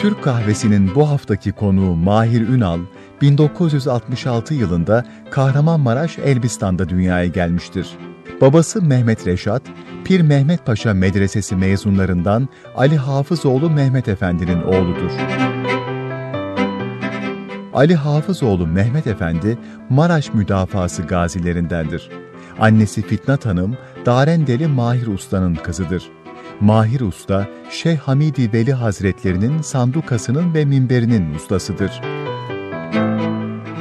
Türk kahvesinin bu haftaki konuğu Mahir Ünal, 1966 yılında Kahramanmaraş Elbistan'da dünyaya gelmiştir. Babası Mehmet Reşat, Pir Mehmet Paşa Medresesi mezunlarından Ali Hafızoğlu Mehmet Efendi'nin oğludur. Ali Hafızoğlu Mehmet Efendi, Maraş müdafası gazilerindendir. Annesi Fitnat Hanım, Darendeli Mahir Usta'nın kızıdır. Mahir Usta, Şeyh Hamidi Veli Hazretlerinin sandukasının ve minberinin ustasıdır.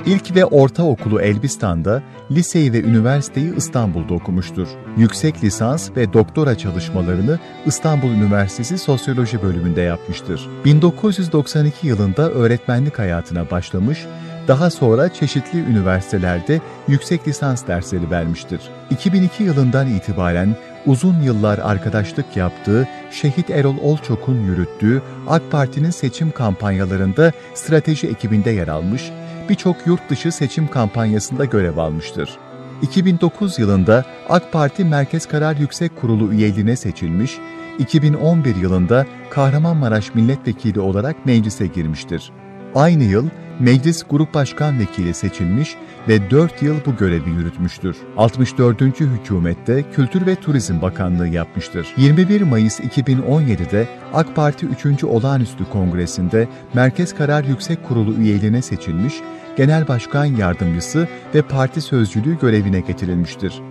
İlk ve ortaokulu Elbistan'da, liseyi ve üniversiteyi İstanbul'da okumuştur. Yüksek lisans ve doktora çalışmalarını İstanbul Üniversitesi Sosyoloji bölümünde yapmıştır. 1992 yılında öğretmenlik hayatına başlamış, daha sonra çeşitli üniversitelerde yüksek lisans dersleri vermiştir. 2002 yılından itibaren uzun yıllar arkadaşlık yaptığı Şehit Erol Olçok'un yürüttüğü AK Parti'nin seçim kampanyalarında strateji ekibinde yer almış, birçok yurt dışı seçim kampanyasında görev almıştır. 2009 yılında AK Parti Merkez Karar Yüksek Kurulu üyeliğine seçilmiş, 2011 yılında Kahramanmaraş Milletvekili olarak meclise girmiştir. Aynı yıl Meclis Grup Başkan Vekili seçilmiş ve 4 yıl bu görevi yürütmüştür. 64. hükümette Kültür ve Turizm Bakanlığı yapmıştır. 21 Mayıs 2017'de AK Parti 3. Olağanüstü Kongresi'nde Merkez Karar Yüksek Kurulu üyeliğine seçilmiş, Genel Başkan Yardımcısı ve Parti Sözcülüğü görevine getirilmiştir.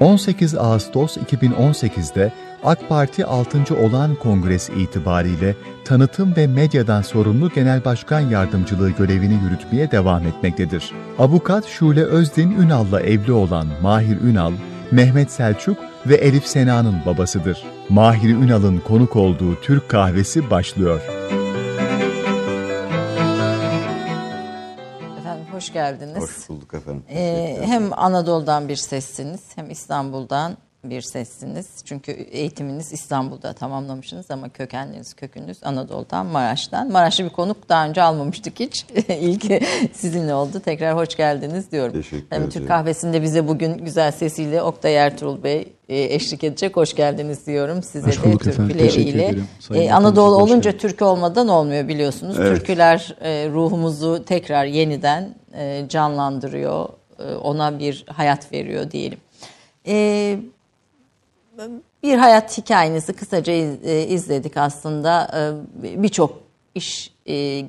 18 Ağustos 2018'de AK Parti 6. Olağan Kongresi itibariyle tanıtım ve medyadan sorumlu Genel Başkan Yardımcılığı görevini yürütmeye devam etmektedir. Avukat Şule Özdin Ünal'la evli olan Mahir Ünal, Mehmet Selçuk ve Elif Sena'nın babasıdır. Mahir Ünal'ın konuk olduğu Türk kahvesi başlıyor. Efendim hoş geldiniz. Hoş bulduk efendim. Ee, hem Anadolu'dan bir sessiniz hem İstanbul'dan bir sessiniz. Çünkü eğitiminiz İstanbul'da tamamlamışsınız ama kökenleriniz, kökünüz Anadolu'dan, Maraş'tan. Maraşlı bir konuk daha önce almamıştık hiç. İlk sizinle oldu. Tekrar hoş geldiniz diyorum. Teşekkür Hem ederim. Türk kahvesinde bize bugün güzel sesiyle Oktay Ertuğrul Bey e, eşlik edecek. Hoş geldiniz diyorum size Hoş de türküleriyle. E, Bakanım, Anadolu olunca türkü olmadan olmuyor biliyorsunuz. Evet. Türküler e, ruhumuzu tekrar yeniden e, canlandırıyor. Ona bir hayat veriyor diyelim. E, bir hayat hikayenizi kısaca e, izledik aslında. E, Birçok iş e,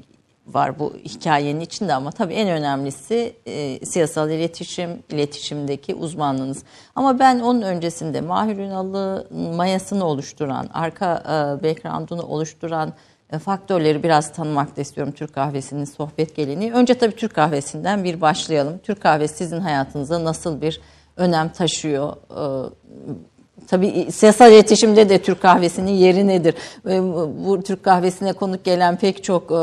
var bu hikayenin içinde ama tabii en önemlisi siyasal iletişim, iletişimdeki uzmanlığınız. Ama ben onun öncesinde Mahir Ünal'ı mayasını oluşturan, arka e, background'unu oluşturan faktörleri biraz tanımak da istiyorum Türk kahvesinin sohbet geleneği. Önce tabii Türk kahvesinden bir başlayalım. Türk kahvesi sizin hayatınızda nasıl bir önem taşıyor? Tabii siyasal iletişimde de Türk kahvesinin yeri nedir? Ve Bu Türk kahvesine konuk gelen pek çok e,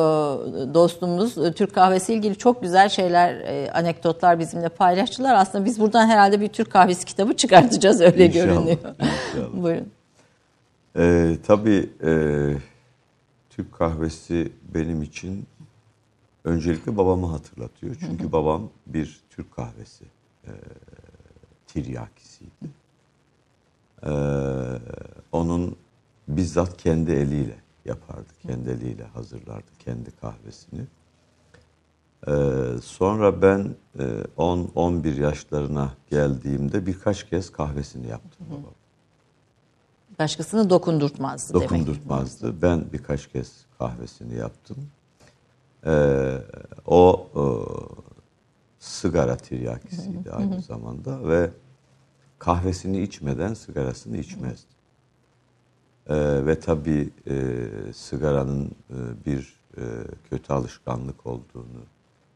dostumuz e, Türk kahvesi ilgili çok güzel şeyler, e, anekdotlar bizimle paylaştılar. Aslında biz buradan herhalde bir Türk kahvesi kitabı çıkartacağız öyle İnşallah, görünüyor. inşallah. Buyurun. Ee, tabii e, Türk kahvesi benim için öncelikle babamı hatırlatıyor. Çünkü babam bir Türk kahvesi e, tiryakisiydi. Ee, onun bizzat kendi eliyle yapardı, kendi eliyle hazırlardı kendi kahvesini. Ee, sonra ben e, 10-11 yaşlarına geldiğimde birkaç kez kahvesini yaptım babam. Başkasını dokundurtmazdı demek. dokundurtmazdı. Ben birkaç kez kahvesini yaptım. Ee, o e, sigara tiryakisiydi aynı zamanda ve kahvesini içmeden sigarasını içmezdi. Ee, ve tabii e, sigaranın e, bir e, kötü alışkanlık olduğunu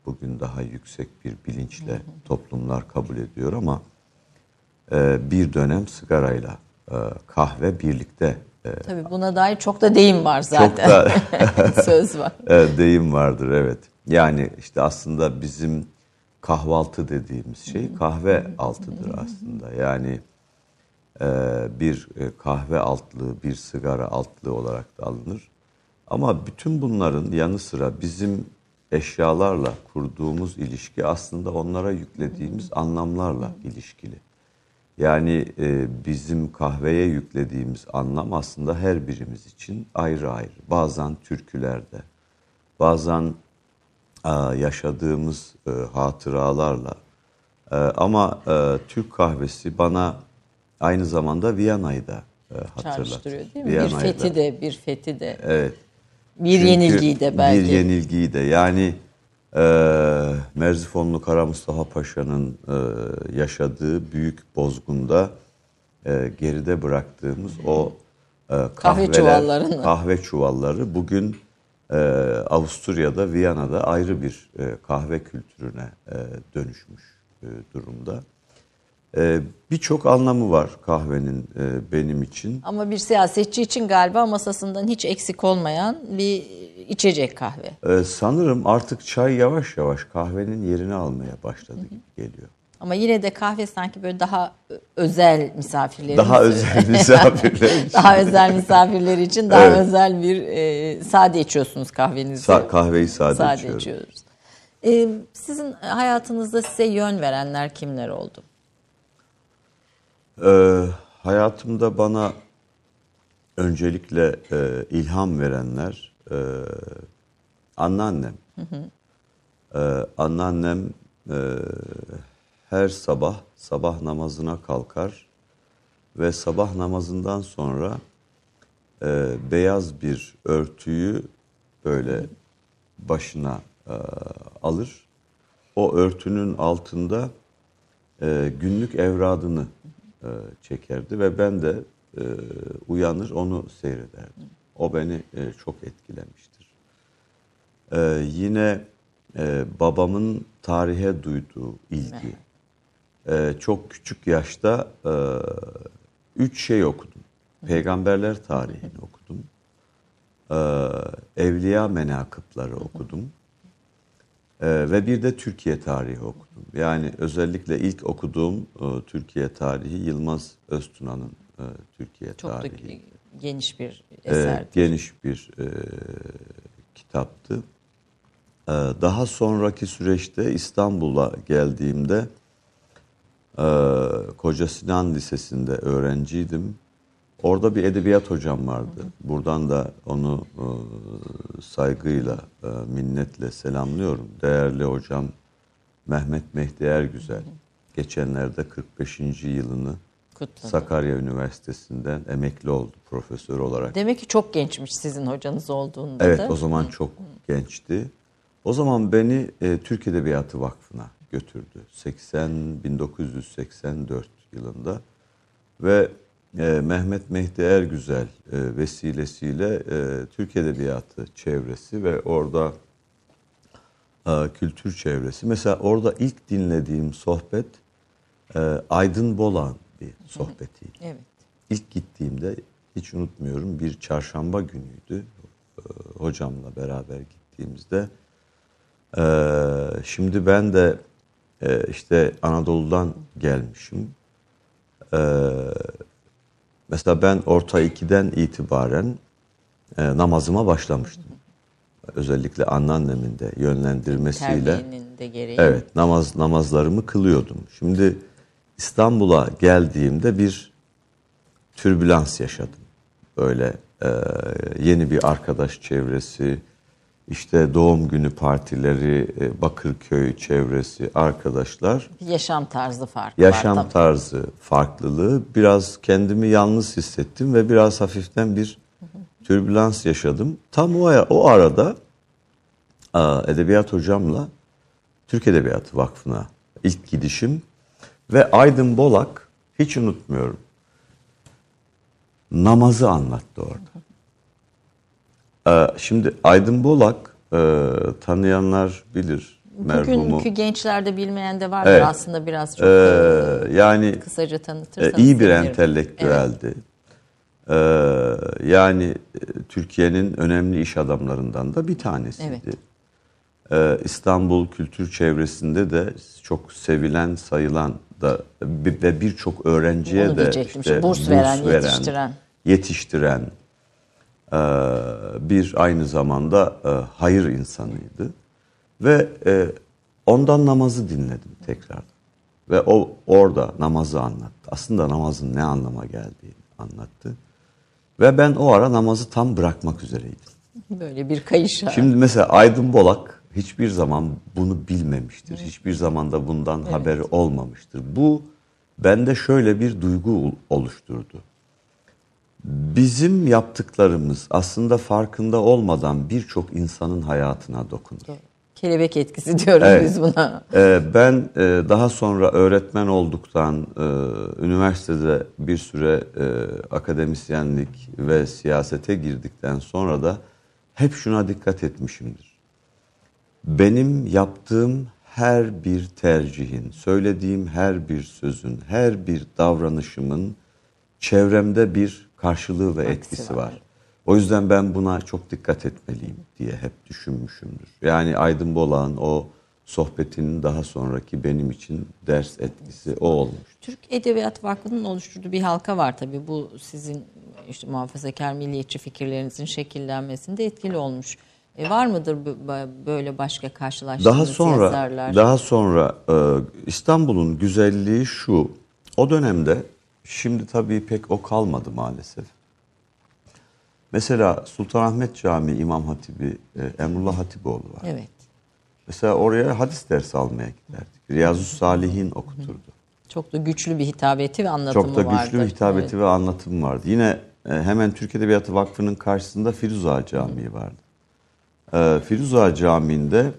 bugün daha yüksek bir bilinçle toplumlar kabul ediyor ama e, bir dönem sigarayla e, kahve birlikte e, Tabii buna dair çok da deyim var zaten. da- Söz var. e, deyim vardır evet. Yani işte aslında bizim kahvaltı dediğimiz şey kahve altıdır aslında. Yani e, bir e, kahve altlığı, bir sigara altlığı olarak da alınır. Ama bütün bunların yanı sıra bizim eşyalarla kurduğumuz ilişki aslında onlara yüklediğimiz anlamlarla ilişkili. Yani e, bizim kahveye yüklediğimiz anlam aslında her birimiz için ayrı ayrı. Bazen türkülerde, bazen yaşadığımız e, hatıralarla. E, ama e, Türk kahvesi bana aynı zamanda Viyana'yı da hatırlatır. Değil mi? Bir Viyana'yı fethi de, bir fethi de. Evet. Bir Çünkü yenilgiyi de belki. Bir yenilgiyi de. Yani e, Merzifonlu Kara Mustafa Paşa'nın e, yaşadığı büyük bozgunda e, geride bıraktığımız o e, kahveler, kahve çuvalları bugün e, Avusturya'da, Viyana'da ayrı bir e, kahve kültürüne e, dönüşmüş e, durumda. E, Birçok anlamı var kahvenin e, benim için. Ama bir siyasetçi için galiba masasından hiç eksik olmayan bir içecek kahve. Ee, sanırım artık çay yavaş yavaş kahvenin yerini almaya başladı gibi geliyor. Ama yine de kahve sanki böyle daha özel misafirlerimiz. Daha özel misafirler için. daha özel misafirler için daha Evet. özel bir e, sade içiyorsunuz kahvenizi. Sa- kahveyi sade, sade içiyorum. içiyoruz. E, sizin hayatınızda size yön verenler kimler oldu? Ee, hayatımda bana öncelikle e, ilham verenler e, anneannem. Ee, anneannem e, her sabah sabah namazına kalkar ve sabah namazından sonra e, beyaz bir örtüyü böyle başına e, alır. O örtünün altında e, günlük evradını e, çekerdi ve ben de e, uyanır onu seyrederdim. O beni e, çok etkilemiştir. E, yine e, babamın tarihe duyduğu ilgi. E, çok küçük yaşta e, üç şey okudum. Peygamberler tarihini okudum. E, Evliya menakıpları okudum. Ee, ve bir de Türkiye tarihi okudum. Yani özellikle ilk okuduğum e, Türkiye tarihi Yılmaz Öztuna'nın e, Türkiye Çok da tarihi. geniş bir eserdi. geniş bir e, kitaptı. Daha sonraki süreçte İstanbul'a geldiğimde e, Koca Sinan Lisesi'nde öğrenciydim. Orada bir edebiyat hocam vardı. Buradan da onu e, saygıyla, e, minnetle selamlıyorum. Değerli hocam Mehmet Mehdi Ergüzel. Geçenlerde 45. yılını Kutladı. Sakarya Üniversitesi'nden emekli oldu profesör olarak. Demek ki çok gençmiş sizin hocanız olduğunda Evet o zaman çok gençti. O zaman beni e, Türk Edebiyatı Vakfı'na götürdü. 80 1984 yılında ve e, Mehmet Mehdi Ergüzel e, vesilesiyle e, Türk Edebiyatı çevresi ve orada e, kültür çevresi. Mesela orada ilk dinlediğim sohbet e, Aydın Bolan bir sohbetiydi. Evet. İlk gittiğimde hiç unutmuyorum bir çarşamba günüydü. Ee, Hocamla beraber gittiğimizde. Ee, Şimdi ben de e, işte Anadolu'dan gelmişim. Ee, Mesela ben orta 2'den itibaren e, namazıma başlamıştım. Özellikle anneannemin de yönlendirmesiyle. Terbiyenin de gereği. Evet, namaz namazlarımı kılıyordum. Şimdi İstanbul'a geldiğimde bir türbülans yaşadım. Böyle e, yeni bir arkadaş çevresi, işte doğum günü partileri, e, Bakırköy çevresi, arkadaşlar. Yaşam tarzı farkı var Yaşam tabii. tarzı farklılığı. Biraz kendimi yalnız hissettim ve biraz hafiften bir türbülans yaşadım. Tam o, o arada edebiyat hocamla Türk Edebiyatı Vakfı'na ilk gidişim ve Aydın Bolak hiç unutmuyorum. Namazı anlattı orada. Ee, şimdi Aydın Bolak e, tanıyanlar bilir merhumu. Bugünkü gençlerde bilmeyen de var Evet. aslında biraz çok Ee, e, yani kısaca e, tanıtırsanız. iyi bir sevinirim. entelektüeldi. Ee, yani e, Türkiye'nin önemli iş adamlarından da bir tanesiydi. Evet. Ee, İstanbul kültür çevresinde de çok sevilen, sayılan da ve birçok öğrenciye Onu de işte Burs veren, yetiştiren. yetiştiren e, bir aynı zamanda e, hayır insanıydı. Ve e, ondan namazı dinledim tekrar. Ve o orada namazı anlattı. Aslında namazın ne anlama geldiğini anlattı. Ve ben o ara namazı tam bırakmak üzereydim. Böyle bir kayış. Şimdi mesela Aydın Bolak hiçbir zaman bunu bilmemiştir. Hiçbir zaman da bundan haberi olmamıştır. Bu bende şöyle bir duygu oluşturdu. Bizim yaptıklarımız aslında farkında olmadan birçok insanın hayatına dokunur. Kelebek etkisi diyoruz Evet. biz buna. Ee, ben e, daha sonra öğretmen olduktan, e, üniversitede bir süre e, akademisyenlik ve siyasete girdikten sonra da hep şuna dikkat etmişimdir. Benim yaptığım her bir tercihin, söylediğim her bir sözün, her bir davranışımın çevremde bir karşılığı ve etkisi var. var. O yüzden ben buna çok dikkat etmeliyim diye hep düşünmüşümdür. Yani Aydın Bolağ'ın o sohbetinin daha sonraki benim için ders etkisi o olmuş. Türk Edebiyat Vakfı'nın oluşturduğu bir halka var tabii. Bu sizin işte muhafazakar milliyetçi fikirlerinizin şekillenmesinde etkili olmuş. E, var mıdır böyle başka karşılaştığınız Daha sonra yazarlar? daha sonra e, İstanbul'un güzelliği şu. O dönemde şimdi tabii pek o kalmadı maalesef. Mesela Sultanahmet Camii İmam Hatibi e, Emrullah Hatipoğlu var. Evet. Mesela oraya hadis dersi almaya giderdik. Riyazu Salihin okuturdu. Çok da güçlü bir hitabeti ve anlatımı Çok da vardı. güçlü bir hitabeti ve anlatımı vardı. Yine e, hemen Türk Edebiyatı Vakfı'nın karşısında Firuza Camii vardı. E, Firuza Camii'nde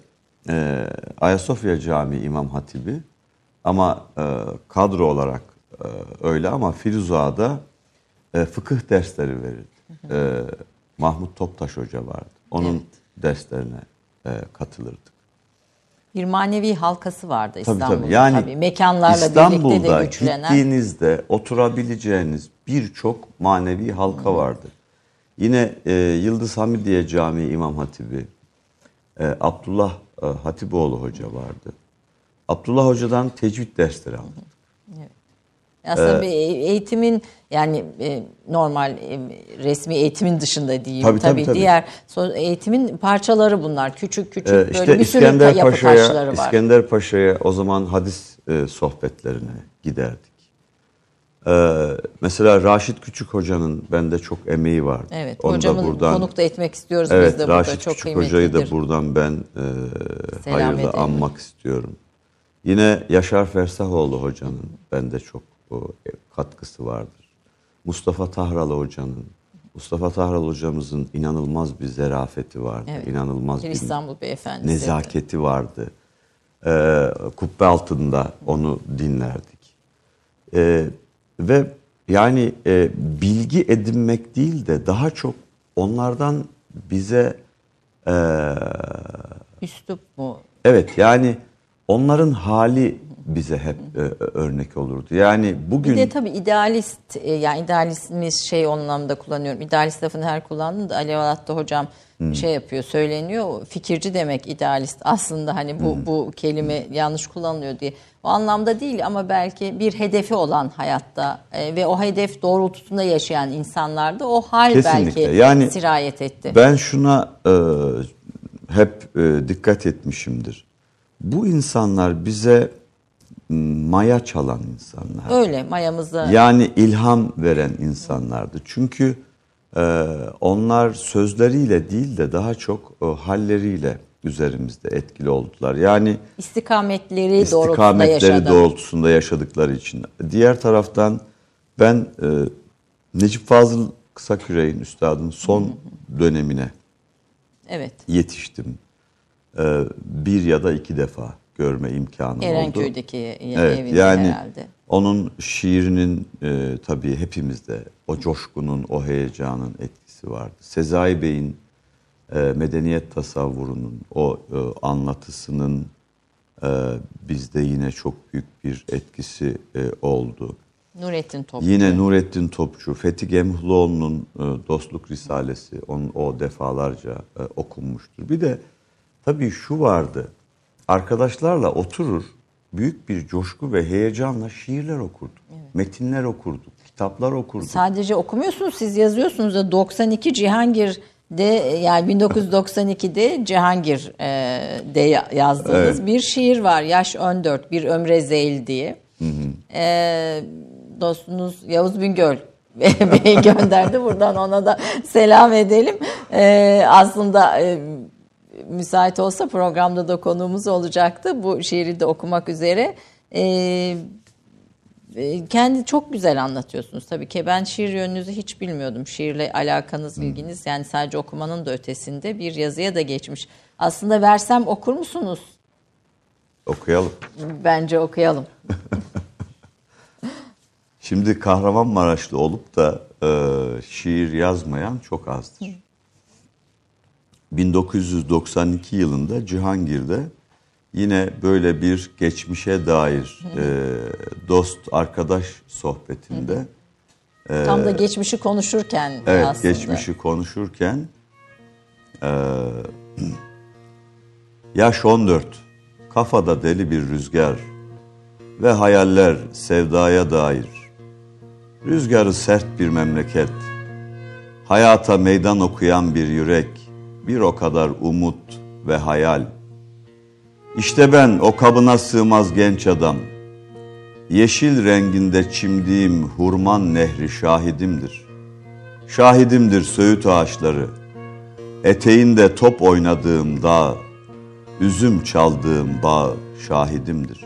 e, Ayasofya Camii İmam Hatibi ama e, kadro olarak öyle ama Firuza'da e, fıkıh dersleri verirdi. E, Mahmut Toptaş Hoca vardı. Onun derslerine e, katılırdık. Bir manevi halkası vardı Tabii İstanbul'da. tabii. Yani tabii. Mekanlarla İstanbul'da birlikte de güçlenen. gittiğinizde oturabileceğiniz birçok manevi halka vardır. Yine e, Yıldız Hamidiye Camii İmam Hatibi, e, Abdullah e, Hatipoğlu Hoca vardı. Abdullah Hoca'dan tecvid dersleri aldık. Aslında bir eğitimin yani e, normal e, resmi eğitimin dışında değil. Tabii, tabii, tabii. diğer so- eğitimin parçaları bunlar. Küçük küçük Ee, böyle işte bir sürü İskender yapı Paşa'ya, taşları var. İskender Paşa'ya o zaman hadis e, sohbetlerine giderdik. Ee, mesela Raşit Küçük Hoca'nın bende çok emeği vardı. Evet, Onu da hocamın buradan- konuk da etmek istiyoruz biz Evet, de burada. Raşit Çok Küçük Hoca'yı da buradan ben e, hayırla edelim. anmak istiyorum. Yine Yaşar Fersahoğlu Hoca'nın bende çok o, katkısı vardır. Mustafa Tahralı Hoca'nın, Mustafa Tahralı Hocamızın inanılmaz bir zerafeti vardı. Evet. İnanılmaz Bir bir İstanbul beyefendisi. nezaketi vardı. Ee, kubbe altında onu dinlerdik. Ee, ve yani e, bilgi edinmek değil de daha çok onlardan bize e, Üslup mu? evet yani onların hali bize hep e, örnek olurdu. Yani bugün Bir de tabii idealist e, yani idealistimiz şey anlamda kullanıyorum. İdealist lafını her kullandım da Alev Alat'ta hocam Hmm. şey yapıyor söyleniyor. Fikirci demek idealist aslında hani bu Hmm. bu kelime yanlış kullanılıyor diye. O anlamda değil ama belki bir hedefi olan hayatta e, ve o hedef doğrultusunda yaşayan insanlarda o hal Kesinlikle. belki Yani sirayet etti. Ben şuna e, hep e, dikkat etmişimdir. Bu insanlar bize maya çalan insanlar. Öyle mayamızda Yani ilham veren insanlardı. Çünkü e, onlar sözleriyle değil de daha çok e, halleriyle üzerimizde etkili oldular. Yani istikametleri doğrultusunda istikametleri yaşadı. doğrultusunda yaşadıkları için. Diğer taraftan ben e, Necip Fazıl Kısaküre'nin üstadın son dönemine Evet. yetiştim. Ee, bir ya da iki defa görme imkanım oldu. Erenköy'deki Evet, evinde yani herhalde. onun şiirinin e, tabii hepimizde o coşkunun, o heyecanın etkisi vardı. Sezai Bey'in e, medeniyet tasavvurunun, o e, anlatısının e, bizde yine çok büyük bir etkisi e, oldu. Nurettin Topçu. Yine Nurettin Topçu, Fethi Gemhloğlu'nun e, Dostluk Risalesi, onun o defalarca e, okunmuştur. Bir de tabii şu vardı, arkadaşlarla oturur, büyük bir coşku ve heyecanla şiirler okurduk, metinler okurduk, kitaplar okurduk. Sadece okumuyorsunuz siz yazıyorsunuz da 92 Cihangir'de yani 1992'de Cihangir e, de ya- yazdığınız bir şiir var. Yaş 14 bir ömre zeyl diye. E, dostunuz Yavuz Bingöl Bey gönderdi. Buradan ona da selam edelim. Ee, aslında e, müsait olsa programda da konuğumuz olacaktı. Bu şiiri de okumak üzere. Ee, e, kendi çok güzel anlatıyorsunuz tabii ki. Ben şiir yönünüzü hiç bilmiyordum. Şiirle alakanız, ilginiz yani sadece okumanın da ötesinde bir yazıya da geçmiş. Aslında versem okur musunuz? Okuyalım. Bence okuyalım. Şimdi Kahramanmaraşlı olup da e, şiir yazmayan çok azdır. 1992 yılında Cihangir'de yine böyle bir geçmişe dair e, dost arkadaş sohbetinde Tam da geçmişi konuşurken evet aslında. geçmişi konuşurken e, yaş 14 kafada deli bir rüzgar ve hayaller sevdaya dair. Rüzgarı sert bir memleket hayata meydan okuyan bir yürek bir o kadar umut ve hayal İşte ben o kabına sığmaz genç adam Yeşil renginde çimdiğim hurman nehri şahidimdir. Şahidimdir söğüt ağaçları, eteğinde top oynadığım dağ, üzüm çaldığım bağ şahidimdir.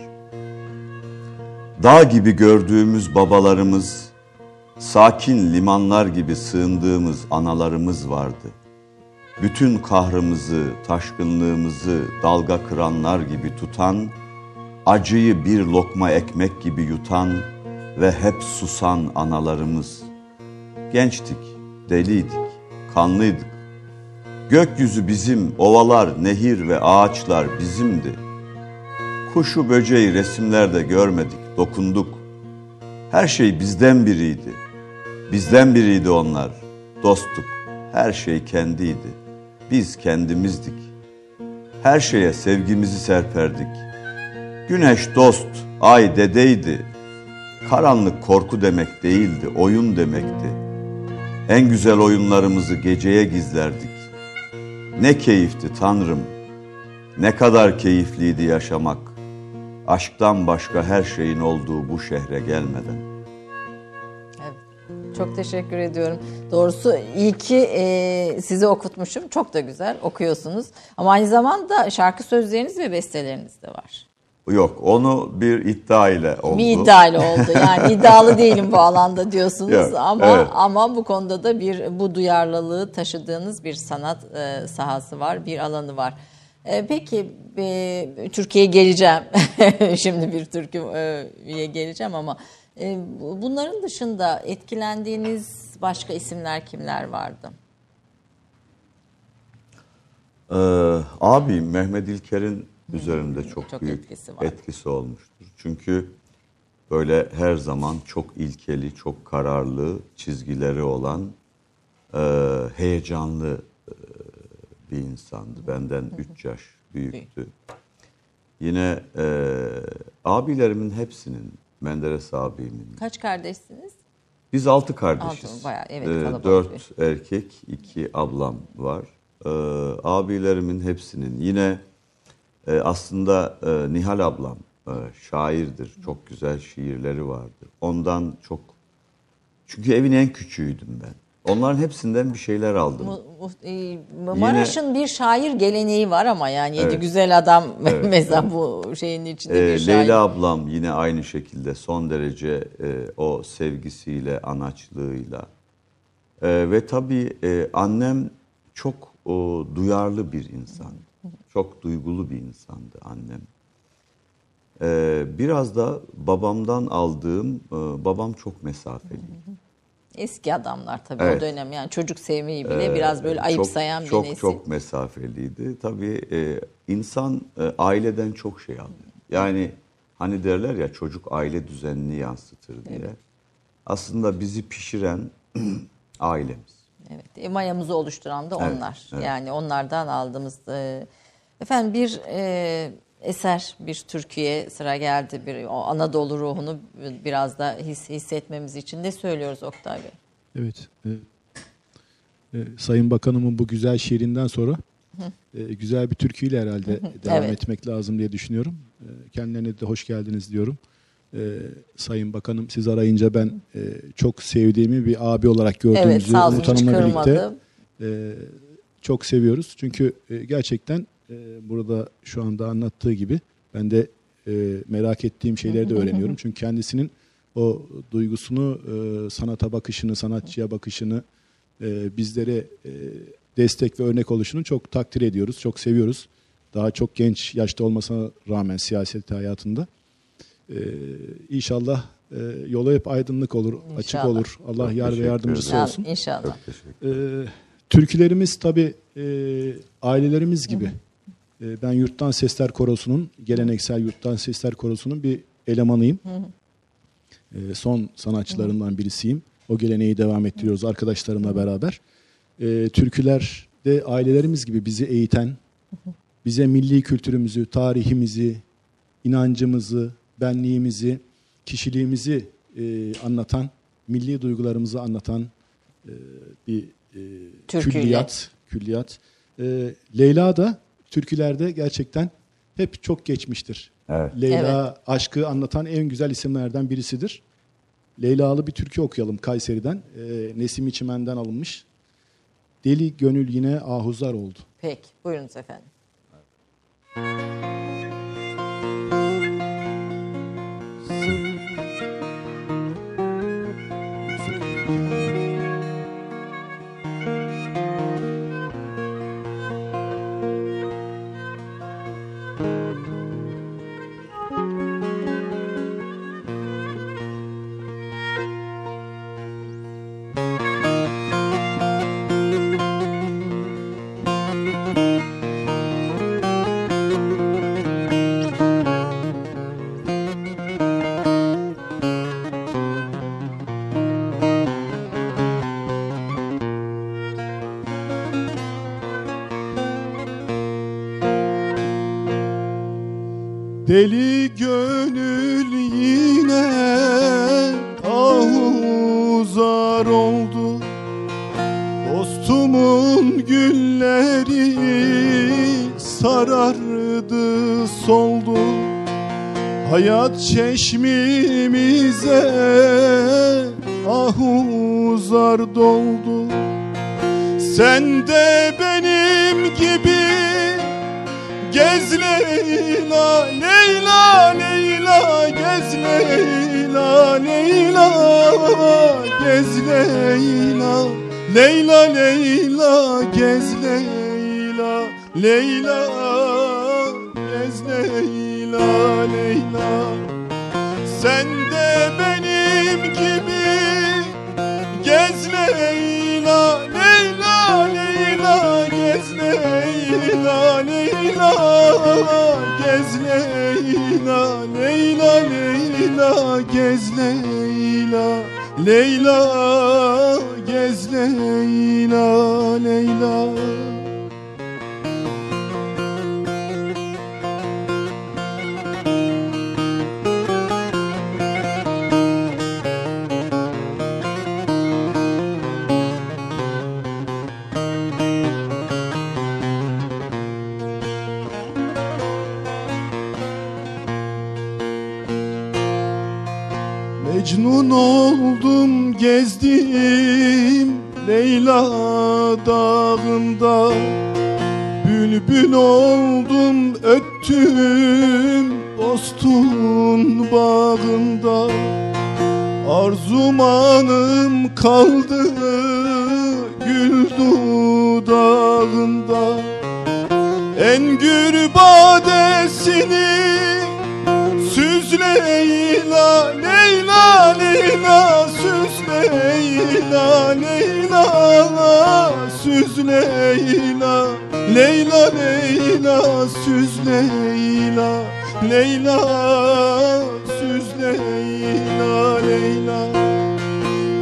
Dağ gibi gördüğümüz babalarımız, sakin limanlar gibi sığındığımız analarımız vardı. Bütün kahrımızı, taşkınlığımızı dalga kıranlar gibi tutan, acıyı bir lokma ekmek gibi yutan ve hep susan analarımız. Gençtik, deliydik, kanlıydık. Gökyüzü bizim, ovalar, nehir ve ağaçlar bizimdi. Kuşu böceği resimlerde görmedik, dokunduk. Her şey bizden biriydi. Bizden biriydi onlar. Dosttuk. Her şey kendiydi. Biz kendimizdik. Her şeye sevgimizi serperdik. Güneş dost, ay dedeydi. Karanlık korku demek değildi, oyun demekti. En güzel oyunlarımızı geceye gizlerdik. Ne keyifti Tanrım. Ne kadar keyifliydi yaşamak. Aşktan başka her şeyin olduğu bu şehre gelmeden. Çok teşekkür ediyorum. Doğrusu iyi ki e, sizi okutmuşum. Çok da güzel okuyorsunuz. Ama aynı zamanda şarkı sözleriniz ve besteleriniz de var. Yok onu bir iddia ile oldu. Bir iddialı oldu. Yani iddialı değilim bu alanda diyorsunuz Yok, ama evet. ama bu konuda da bir bu duyarlılığı taşıdığınız bir sanat e, sahası var, bir alanı var. E, peki e, Türkiye'ye geleceğim. Şimdi bir Türkiye'ye geleceğim ama bunların dışında etkilendiğiniz başka isimler kimler vardı? Ee, abi Mehmet İlker'in üzerinde çok, Çok büyük etkisi var. etkisi olmuştur. Çünkü böyle her zaman çok ilkeli, çok kararlı çizgileri olan e, heyecanlı e, bir insandı. Benden 3 yaş büyüktü. Yine e, abilerimin hepsinin, Menderes abimin, Kaç kardeşsiniz? biz altı kardeşiz. Altı, bayağı, evet, Ee, dört erkek, iki ablam var. Ee, abilerimin hepsinin yine e, aslında e, Nihal ablam e, şairdir. Çok güzel şiirleri vardır. Ondan çok çünkü evin en küçüğüydüm ben. Onların hepsinden bir şeyler aldım. E, Maraş'ın bir şair geleneği var ama yani yedi Evet. güzel adam Evet, mesela bu şeyin içinde Ee, bir şair. Leyla ablam yine aynı şekilde son derece e, o sevgisiyle, anaçlığıyla. E, ve tabii e, annem çok o, duyarlı bir insan. Çok duygulu bir insandı annem. E, biraz da babamdan aldığım, e, babam çok mesafeliydi. Eski adamlar tabii o Evet. dönem yani çocuk sevmeyi bile biraz böyle çok, ayıpsayan bir çok, nesil. Çok mesafeliydi. Tabii e, insan e, aileden çok şey alıyor. Yani hani derler ya çocuk aile düzenini yansıtır diye. Aslında bizi pişiren ailemiz. Evet, e, mayamızı oluşturan da Evet, onlar. evet. Yani onlardan aldığımız e, efendim bir e, eser, bir Türkiye sıra geldi. Bir o Anadolu ruhunu biraz da his, hissetmemiz için ne söylüyoruz Oktay Bey? Evet. e, e, Sayın Bakanımın bu güzel şiirinden sonra e, güzel bir türküyle herhalde devam Evet. etmek lazım diye düşünüyorum. E, kendilerine de hoş geldiniz diyorum. e, Sayın Bakanım siz arayınca ben e, çok sevdiğimi bir abi olarak Evet sağ olsun Umut Hanım'la birlikte e, çok seviyoruz. Çünkü e, gerçekten e, burada şu anda anlattığı gibi ben de e, merak ettiğim şeyleri de öğreniyorum. Çünkü kendisinin o duygusunu, e, sanata bakışını, sanatçıya bakışını e, bizlere e, destek ve örnek oluşunu çok takdir ediyoruz, çok seviyoruz. Daha çok genç yaşta olmasına rağmen siyaset hayatında. E, inşallah e, yolu hep aydınlık olur, açık İnşallah. olur. Allah Çok yar ve yardımcısı ederim. olsun. İnşallah. Çok teşekkür Ee, türkülerimiz tabi ailelerimiz gibi. Ee, ben Yurttan Sesler Korosu'nun, geleneksel Yurttan Sesler Korosu'nun bir elemanıyım. Ee, son sanatçılarından birisiyim. O geleneği devam ettiriyoruz arkadaşlarımla beraber. Ee, türküler de ailelerimiz gibi bizi eğiten, bize milli kültürümüzü, tarihimizi, inancımızı, benliğimizi, kişiliğimizi e, anlatan, milli duygularımızı anlatan e, bir e, Türküyle. külliyat. külliyat. E, Leyla da türkülerde gerçekten hep çok geçmiştir. Evet. Leyla aşkı anlatan en güzel isimlerden birisidir. Leyla'lı bir türkü okuyalım Kayseri'den. E, Nesim İçimen'den alınmış. Deli gönül yine ahuzar oldu. Peki buyurunuz efendim. Deli gönül yine ahuzar oldu Dostumun gülleri sarardı soldu. Hayat çeşmimize ahuzar doldu. Sen de benim gibi Gez Leyla, Leyla, Leyla Gez Leyla, Leyla Gez Leyla Leyla, Leyla Gez Leyla, Leyla Gez Leyla, Leyla Sen de benim gibi Gez Leyla, Leyla, Leyla Gez Leyla, Leyla Gez Leyla, Leyla, Leyla Gez Leyla, Leyla Gez Leyla, Leyla Mecnun oldum gezdim Leyla dağında. Bülbül oldum öttüm Bostun bağında. Arzumanım kaldı gül dudağında. Engür badesini Leyla, Leyla, Leyla Süz Leyla, Leyla Süz Leyla, Leyla, Leyla Süz Leyla, Leyla Süz Leyla, Leyla.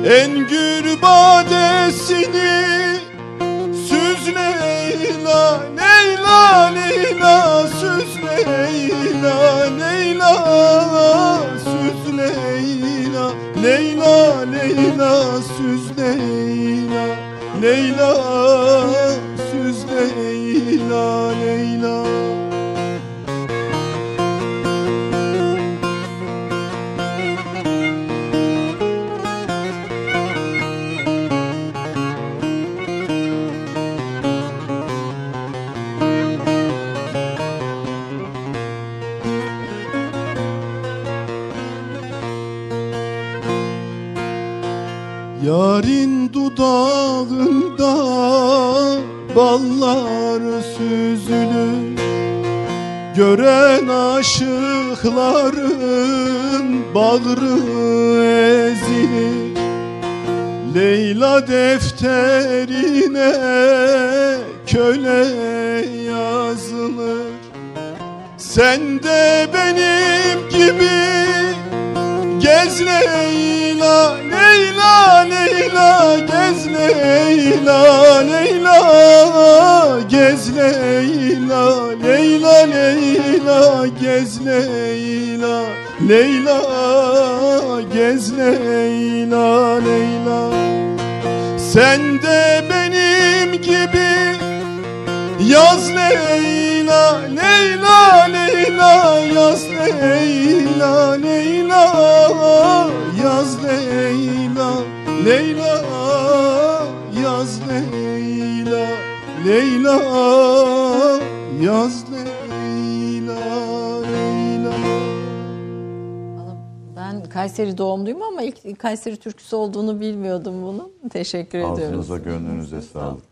Engür badesini Leyla, Leyla, Süz Leyla, Leyla Süz Leyla bağında ballar süzülür. Gören aşıkların bağrı ezilir. Leyla defterine köle yazılır. Sen de benim gibi gez Leyla Leyla gez Leyla Leyla gez Leyla Leyla Leyla gez Leyla Leyla gez Leyla Leyla Sen de benim gibi Yaz Leyla, Leyla, Leyla Yaz Leyla, Leyla Yaz Leyla, Leyla Yaz Leyla, Leyla Yaz Leyla, Leyla Ben Kayseri doğumluyum ama ilk Kayseri türküsü olduğunu bilmiyordum bunun. Teşekkür ediyoruz. Ağzınıza gönlünüze sağlık.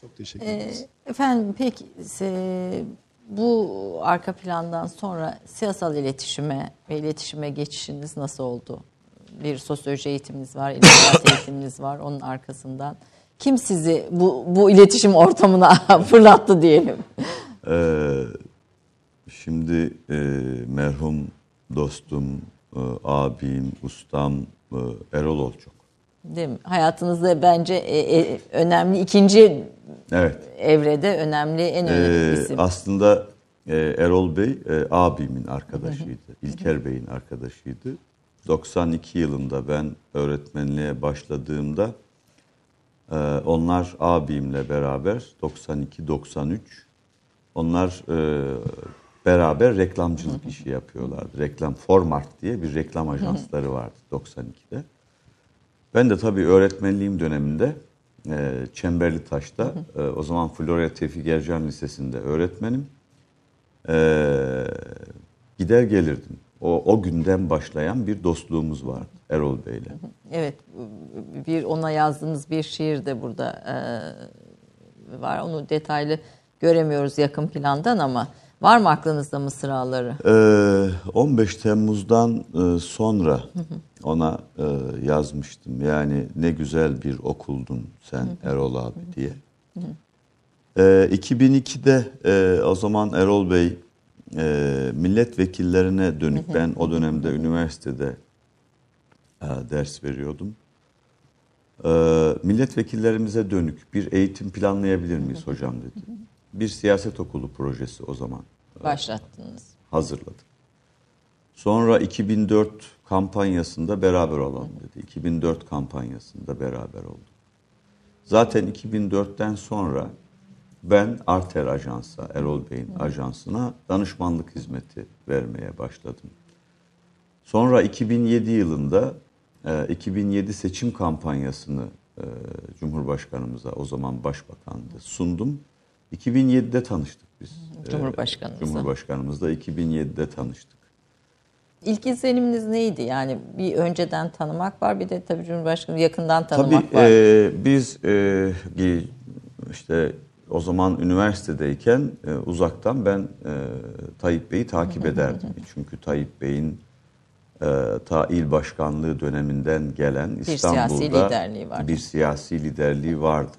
Çok teşekkür Ee, ederiz. efendim peki e, bu arka plandan sonra siyasal iletişime ve iletişime geçişiniz nasıl oldu? Bir sosyoloji eğitiminiz var, edebiyat eğitiminiz var onun arkasından. Kim sizi bu, bu iletişim ortamına fırlattı diyelim? Ee, şimdi e, merhum dostum, e, abim, ustam e, Erol Olçok. Değil mi? Hayatınızda bence e, e, önemli ikinci Evet. evrede önemli en önemli Ee, isim. aslında e, Erol Bey e, abimin arkadaşıydı. İlker Bey'in arkadaşıydı. 92 yılında ben öğretmenliğe başladığımda e, onlar abimle beraber 92-93 onlar e, beraber reklamcılık işi yapıyorlardı. Reklam Formart diye bir reklam ajansları vardı 92'de. Ben de tabii öğretmenliğim döneminde e, Çemberli Taş'ta e, o zaman Florya Tevfik Ercan Lisesi'nde öğretmenim. E, gider gelirdim. O, o günden başlayan bir dostluğumuz vardı Erol Bey'le. Evet, bir ona yazdığınız bir şiir de burada e, var. Onu detaylı göremiyoruz yakın plandan ama var mı aklınızda mısraları? Ee, 15 Temmuz'dan e, sonra ona e, yazmıştım. Yani ne güzel bir okuldun sen Erol abi diye. Ee, 2002'de e, o zaman Erol Bey e, milletvekillerine dönük ben o dönemde üniversitede e, ders veriyordum. Ee, milletvekillerimize dönük bir eğitim planlayabilir miyiz hocam dedi. Bir siyaset okulu projesi o zaman Başlattınız. hazırladık. Sonra 2004 kampanyasında beraber olalım dedi. 2004 kampanyasında beraber olduk. Zaten 2004'ten sonra ben Arter Ajans'a, Erol Bey'in ajansına danışmanlık hizmeti vermeye başladım. Sonra 2007 yılında e, 2007 seçim kampanyasını e, Cumhurbaşkanımıza o zaman Başbakan'dı sundum. 2007'de tanıştık biz. E, Cumhurbaşkanımızla. Cumhurbaşkanımızla 2007'de tanıştık. İlk izleniminiz neydi? Yani bir önceden tanımak var bir de tabii Cumhurbaşkanı yakından Tabii tanımak var. e, biz e, bir- işte o zaman üniversitedeyken e, uzaktan ben e, Tayyip Bey'i takip ederdim. Çünkü Tayyip Bey'in e, ta il başkanlığı döneminden gelen İstanbul'da siyasi liderliği vardı. bir siyasi liderliği vardı.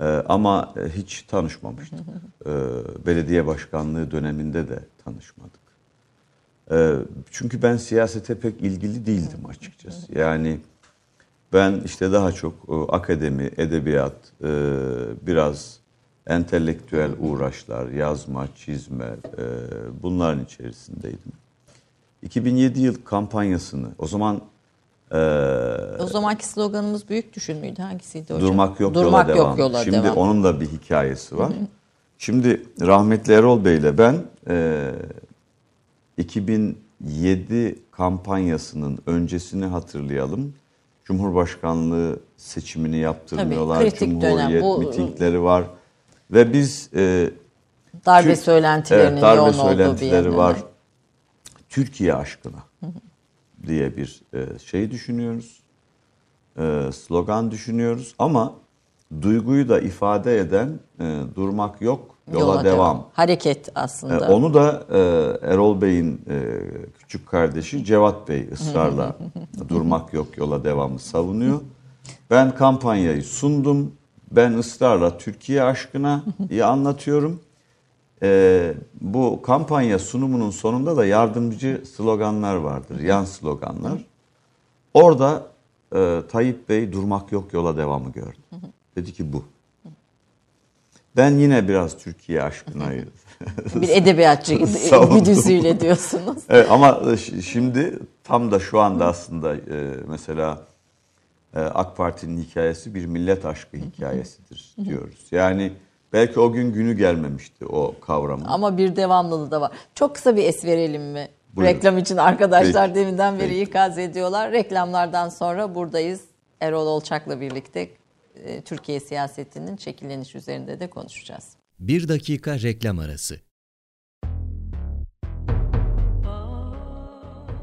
E, ama e, hiç tanışmamıştık. E, belediye başkanlığı döneminde de tanışmadık. E, çünkü ben siyasete pek ilgili değildim açıkçası. Yani ben işte daha çok e, akademi, edebiyat, e, biraz entelektüel uğraşlar, yazma, çizme e, bunların içerisindeydim. 2007 yıl kampanyasını o zaman e, o zamanki sloganımız büyük düşün müydü? Hangisiydi hocam? durmak yok Durmak yola yok devam. yola Şimdi devam. onun da bir hikayesi var. Şimdi rahmetli Erol Bey'le ben e, 2007 kampanyasının öncesini hatırlayalım. Cumhurbaşkanlığı seçimini yaptırmıyorlar. Tabii, kritik dönem. Cumhuriyet Bu- mitingleri var. Ve biz e, Darbe Türk- söylentilerinin evet, darbe yoğun olduğu bir söylentileri var. Türkiye aşkına diye bir e, şey düşünüyoruz. e, slogan düşünüyoruz ama duyguyu da ifade eden e, durmak yok, yola, devam. Hareket aslında. E, onu da e, Erol Bey'in e, küçük kardeşi Cevat Bey ısrarla durmak yok, yola devamı savunuyor. Ben kampanyayı sundum. Ben ısrarla Türkiye aşkına iyi anlatıyorum. E, bu kampanya sunumunun sonunda da yardımcı sloganlar vardır, yan sloganlar. Orada e, Tayyip Bey durmak yok yola devamı gördü. Dedi ki bu. Ben yine biraz Türkiye aşkınayı bir edebiyatçı güdüsüyle diyorsunuz. Evet, ama şimdi tam da şu anda aslında e, mesela e, AK Parti'nin hikayesi bir millet aşkı hikayesidir diyoruz. Yani belki o gün günü gelmemişti o kavramın. Ama bir devamlılığı da var. Çok kısa bir es verelim mi? Buyurun. Reklam için arkadaşlar Peki. deminden beri Peki. ikaz ediyorlar. Reklamlardan sonra buradayız. Erol Olçak'la birlikte e, Türkiye siyasetinin şekilleniş üzerinde de konuşacağız. Bir dakika reklam arası.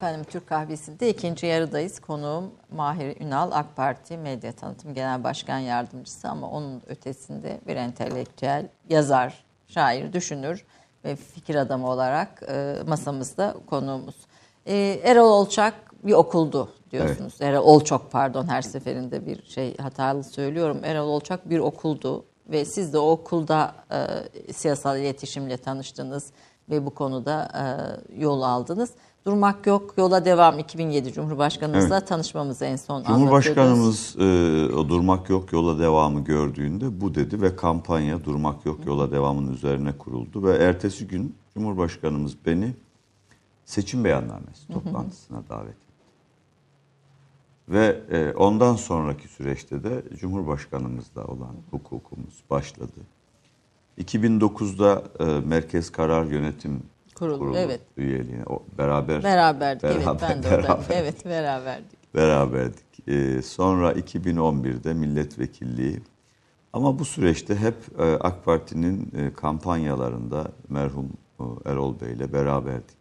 Efendim Türk Kahvesi'nde ikinci yarıdayız. Konuğum Mahir Ünal, AK Parti Medya Tanıtım Genel Başkan Yardımcısı ama onun ötesinde bir entelektüel, yazar, şair, düşünür ve fikir adamı olarak e, masamızda konuğumuz. E, Erol Olçak bir okuldu diyorsunuz. Erol Olçok pardon her seferinde bir şey hatalı söylüyorum. Erol Olçak bir okuldu ve siz de o okulda e, siyasal iletişimle tanıştınız ve bu konuda e, yol aldınız. Durmak yok, yola devam 2007 Cumhurbaşkanımızla tanışmamızı en son. Cumhurbaşkanımız e, o durmak yok yola devamı gördüğünde bu dedi ve kampanya durmak yok yola devamın üzerine kuruldu ve ertesi gün Cumhurbaşkanımız beni seçim beyannamesi toplantısına davet etti. Ve e, ondan sonraki süreçte de Cumhurbaşkanımızla olan hukukumuz başladı. 2009'da e, Merkez Karar Yönetim Kurulu, Kurulu evet. üyeliğine o, beraber Beraberdik. evet Beraber- ben de oradayım. beraber. Evet beraberdik. beraberdik. Ee, sonra 2011'de milletvekilliği. Ama bu süreçte hep e, AK Parti'nin e, kampanyalarında merhum e, Erol Bey ile beraberdik.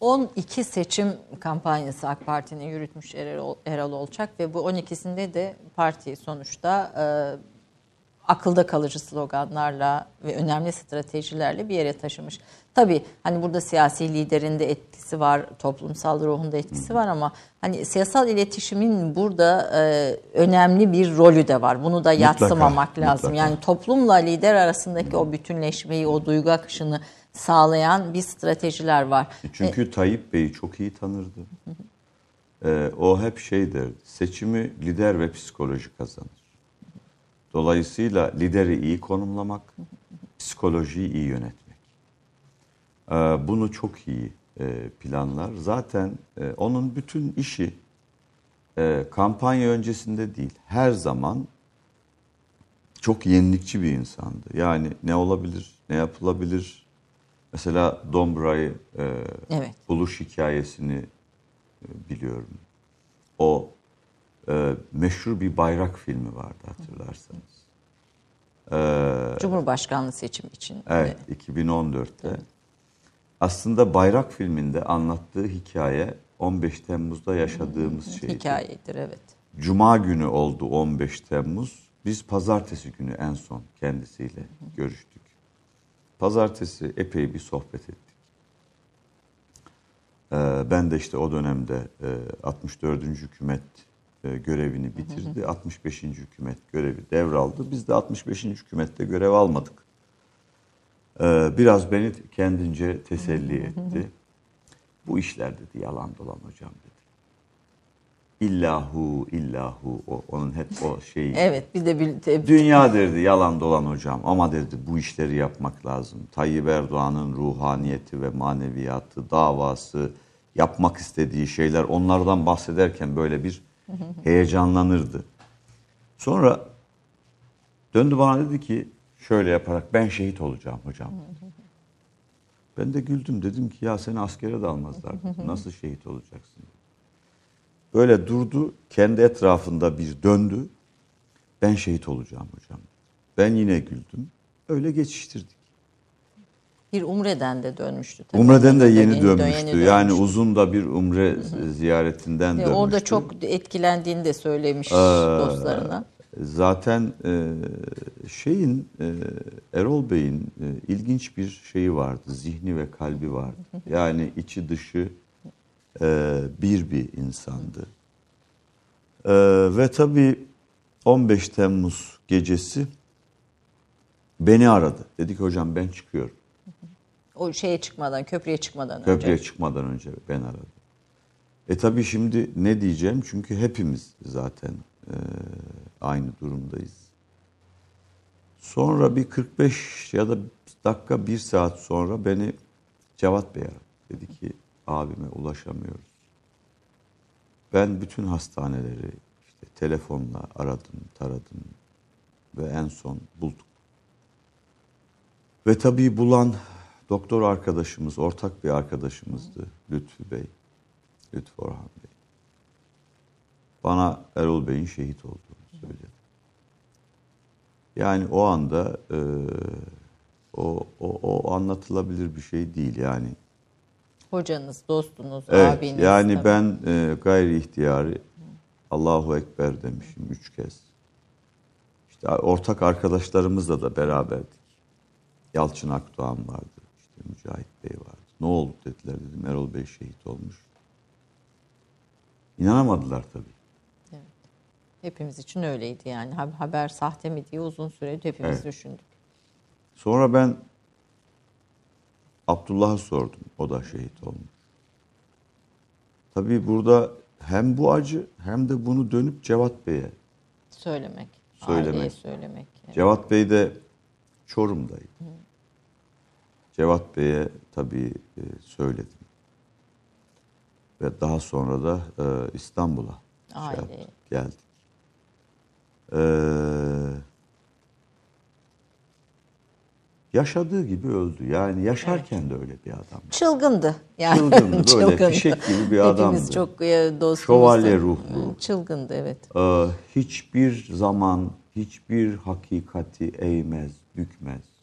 12 seçim kampanyası AK Parti'nin yürütmüş Erol, Erol Olçak ve bu 12'sinde de parti sonuçta e, akılda kalıcı sloganlarla ve önemli stratejilerle bir yere taşımış. Tabii hani burada siyasi liderin de etkisi var, toplumsal ruhun da etkisi var ama hani siyasal iletişimin burada e, önemli bir rolü de var. Bunu da yatsımamak lazım. mutlaka. Yani toplumla lider arasındaki o bütünleşmeyi, o duygu akışını sağlayan bir stratejiler var. Çünkü Tayyip Bey'i çok iyi tanırdı. Ee, o hep şey derdi, seçimi lider ve psikoloji kazanır. Dolayısıyla lideri iyi konumlamak, psikolojiyi iyi yönetmek. Ee, bunu çok iyi e, planlar. Zaten e, onun bütün işi e, kampanya öncesinde değil, her zaman çok yenilikçi bir insandı. Yani ne olabilir, ne yapılabilir? Mesela Dombra'yı e, Evet. buluş hikayesini e, biliyorum. O e, meşhur bir bayrak filmi vardı hatırlarsanız. E, Cumhurbaşkanlığı seçim için. Evet, 2014'te. Aslında Bayrak filminde anlattığı hikaye 15 Temmuz'da yaşadığımız şeydi. Hikayedir evet. Cuma günü oldu 15 Temmuz. Biz pazartesi günü en son kendisiyle görüştük. Pazartesi epey bir sohbet ettik. Ee, ben de işte o dönemde e, 64. hükümet görevini bitirdi. 65. hükümet görevi devraldı. Biz de 65. hükümette görev almadık. Ee, biraz beni kendince teselli etti. Bu işler dedi yalan dolan hocam dedi. İllahu illahu o, onun hep o şeyi. Evet bir de bir te- Dünya derdi yalan dolan hocam ama derdi bu işleri yapmak lazım. Tayyip Erdoğan'ın ruhaniyeti ve maneviyatı, davası, yapmak istediği şeyler onlardan bahsederken böyle bir heyecanlanırdı. Sonra döndü bana dedi ki şöyle yaparak ben şehit olacağım hocam. Ben de güldüm dedim ki ya seni askere de almazlar. Nasıl şehit olacaksın? Böyle durdu kendi etrafında bir döndü. Ben şehit olacağım hocam. Ben yine güldüm. Öyle geçiştirdik. Bir umreden de dönmüştü. tabii. Umre'den de yeni dön- dönmüştü. Yani uzun da bir umre ziyaretinden dönmüştü. Orada çok etkilendiğini de söylemiş Ee, dostlarına. Zaten e, şeyin e, Erol Bey'in e, ilginç bir şeyi vardı. Zihni ve kalbi vardı. Yani içi dışı e, bir bir insandı. E, ve tabii 15 Temmuz gecesi beni aradı. Dedi ki hocam ben çıkıyorum. O şeye çıkmadan, köprüye çıkmadan Köprüye önce. çıkmadan önce ben aradım. E tabii şimdi ne diyeceğim? Çünkü hepimiz zaten e, aynı durumdayız. Sonra bir 45 ya da dakika bir saat sonra beni Cevat Bey aradı. Dedi ki abime ulaşamıyoruz. Ben bütün hastaneleri işte telefonla aradım, taradım ve en son bulduk. Ve tabii bulan doktor arkadaşımız, ortak bir arkadaşımızdı Lütfü Bey, Lütfü Orhan Bey. Bana Erol Bey'in şehit olduğunu söyledi. Yani o anda e, o, o, o anlatılabilir bir şey değil yani. Hocanız, dostunuz, Evet, abiniz. yani tabii. ben e, gayri ihtiyari Allahu Ekber demişim üç kez. İşte ortak arkadaşlarımızla da beraberdik. Yalçın Akdoğan vardı, Mücahit Bey vardı. Ne oldu dediler dedim, Erol Bey şehit olmuş. İnanamadılar tabii. Hepimiz için öyleydi yani. Ha- Haber sahte mi diye uzun süre hepimiz Evet. düşündük. Sonra ben Abdullah'a sordum, o da şehit olmuş. Tabii burada hem bu acı hem de bunu dönüp Cevat Bey'e Söylemek, Söylemek. aileye söylemek. Evet. Cevat Bey de Çorum'daydı. Cevat Bey'e tabii e, söyledim. Ve daha sonra da e, İstanbul'a şey yaptık, geldik. Ee, yaşadığı gibi öldü. Yani yaşarken de öyle bir adam. Çılgındı. Yani Çılgındı, böyle çılgındı. fişek gibi bir adamdı. Hepimiz çok e, dostumuz. Şövalye ruhlu. Çılgındı evet. Ee, hiçbir zaman hiçbir hakikati eğmez, bükmez.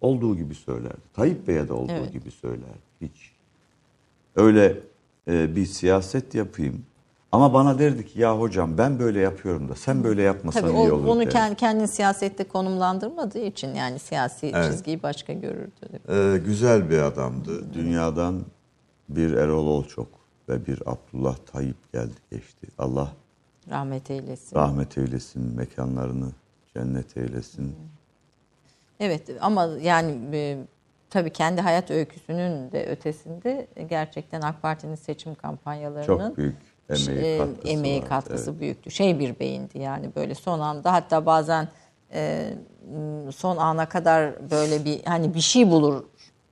Olduğu gibi söylerdi. Tayyip Bey'e de olduğu Evet. gibi söylerdi. Hiç. Öyle e, bir siyaset yapayım. Ama bana derdi ki ya hocam ben böyle yapıyorum da sen böyle yapmasan Tabii iyi o, olur onu derdi. kend- kendini siyasette konumlandırmadığı için yani siyasi Evet. çizgiyi başka görürdü. Ee, güzel bir adamdı. Dünyadan bir Erol Olçok ve bir Abdullah Tayyip geldi geçti. Allah Rahmet eylesin. rahmet eylesin, mekanlarını cennet eylesin. Evet ama yani e, tabii kendi hayat öyküsünün de ötesinde gerçekten AK Parti'nin seçim kampanyalarının Çok büyük emeği e, katkısı emeği var. katkısı Evet. büyüktü. Şey bir beyindi yani böyle son anda hatta bazen e, son ana kadar böyle bir hani bir şey bulur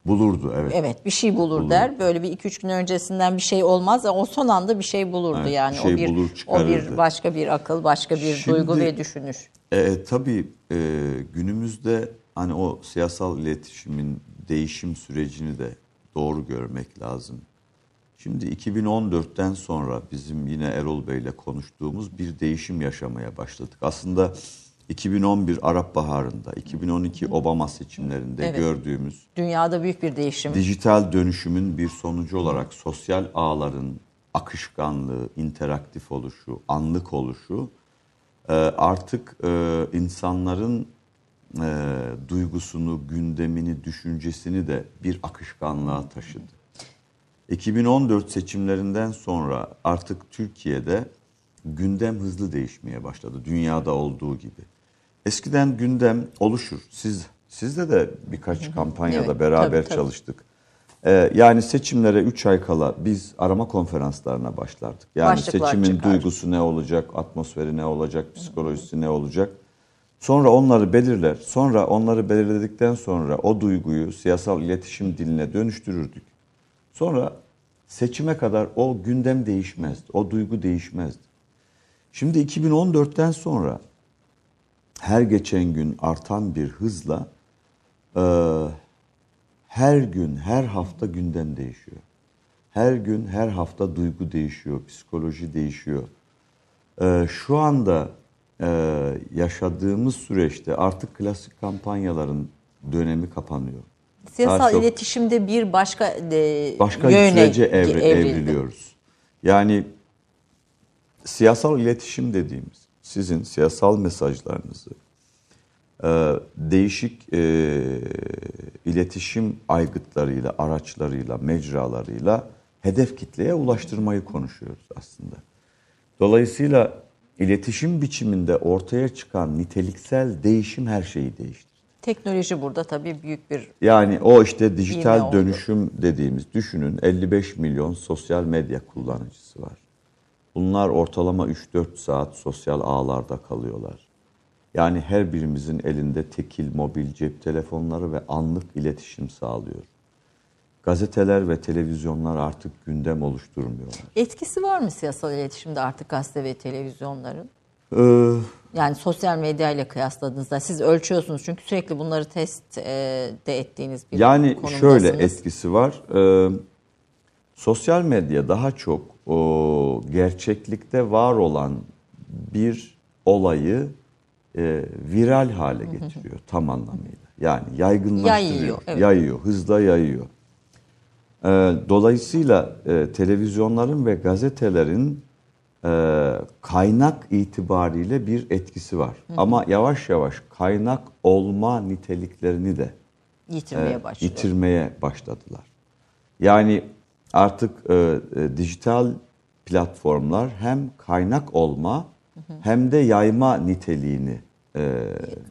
Bulurdu evet. evet bir şey bulur der. Böyle bir iki üç gün öncesinden bir şey olmaz ama o son anda bir şey bulurdu Evet, yani bir şey o bir bulur, o bir başka bir akıl, başka bir Şimdi- duygu ve düşünüş. E, tabii e, günümüzde hani o siyasal iletişimin değişim sürecini de doğru görmek lazım. Şimdi 2014'ten sonra bizim yine Erol Bey'le konuştuğumuz bir değişim yaşamaya başladık. Aslında 2011 Arap Baharı'nda, 2012 Obama seçimlerinde Evet. gördüğümüz Dünyada büyük bir değişim. dijital dönüşümün bir sonucu olarak sosyal ağların akışkanlığı, interaktif oluşu, anlık oluşu e, artık e, insanların e, duygusunu, gündemini, düşüncesini de bir akışkanlığa taşıdı. 2014 seçimlerinden sonra artık Türkiye'de gündem hızlı değişmeye başladı. Dünyada olduğu gibi. Eskiden gündem oluşur. Siz Sizde de birkaç kampanyada Evet, beraber tabii, tabii. çalıştık. Ee, yani seçimlere 3 ay kala biz arama konferanslarına başlardık. Yani Başlıklar seçimin çıkar. duygusu ne olacak, atmosferi ne olacak, psikolojisi ne olacak. Sonra onları belirler. Sonra onları belirledikten sonra o duyguyu siyasal iletişim diline dönüştürürdük. Sonra seçime kadar o gündem değişmezdi. O duygu değişmezdi. Şimdi 2014'ten sonra her geçen gün artan bir hızla e, her gün, her hafta gündem değişiyor. Her gün, her hafta duygu değişiyor, psikoloji değişiyor. E, şu anda e, yaşadığımız süreçte artık klasik kampanyaların dönemi kapanıyor. Siyasal çok- iletişimde bir başka e, başka yöne sürece evri- evrildi. evriliyoruz. Yani siyasal iletişim dediğimiz sizin siyasal mesajlarınızı e, değişik e, iletişim aygıtlarıyla, araçlarıyla, mecralarıyla hedef kitleye ulaştırmayı konuşuyoruz aslında. Dolayısıyla iletişim biçiminde ortaya çıkan niteliksel değişim her şeyi değiştirir. Teknoloji burada tabii büyük bir Yani o işte dijital oldu. dönüşüm dediğimiz düşünün 55 milyon sosyal medya kullanıcısı var. Bunlar ortalama 3-4 saat sosyal ağlarda kalıyorlar. Yani her birimizin elinde tekil mobil cep telefonları ve anlık iletişim sağlıyor. Gazeteler ve televizyonlar artık gündem oluşturmuyorlar. etkisi var mı siyasal iletişimde artık gazete ve televizyonların? Ee, Yani sosyal medya ile kıyasladığınızda siz ölçüyorsunuz çünkü sürekli bunları test e, de ettiğiniz bir Yani şöyle etkisi var. Ee, sosyal medya daha çok o, gerçeklikte var olan bir olayı e, viral hale getiriyor tam anlamıyla. Yani yaygınlaştırıyor, Yayıyor, evet. yayıyor, hızla yayıyor. Ee, dolayısıyla e, televizyonların ve gazetelerin e, kaynak itibariyle bir etkisi var. Ama yavaş yavaş kaynak olma niteliklerini de yitirmeye e, başlıyor. yitirmeye başladılar. Yani artık e, e, dijital platformlar hem kaynak olma hem de yayma niteliğini e,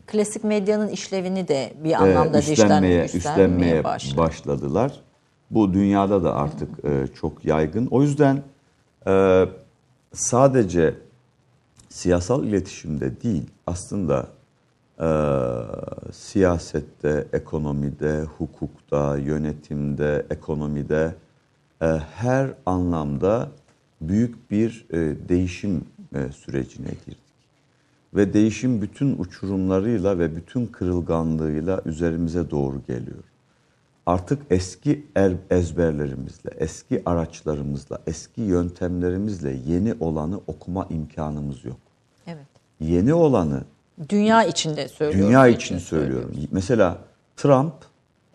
Klasik medyanın işlevini de bir e, anlamda dijital üstlenmeye, üstlenmeye, üstlenmeye başladı. başladılar. Bu dünyada da artık e, çok yaygın. O yüzden e, sadece siyasal iletişimde değil aslında e, siyasette, ekonomide, hukukta, yönetimde, ekonomide e, her anlamda büyük bir e, değişim e, sürecine girdik. Ve değişim bütün uçurumlarıyla ve bütün kırılganlığıyla üzerimize doğru geliyor. Artık eski er- ezberlerimizle, eski araçlarımızla, eski yöntemlerimizle yeni olanı okuma imkanımız yok. Evet. Yeni olanı Dünya içinde söylüyorum. dünya için söylüyorum. Mesela Trump,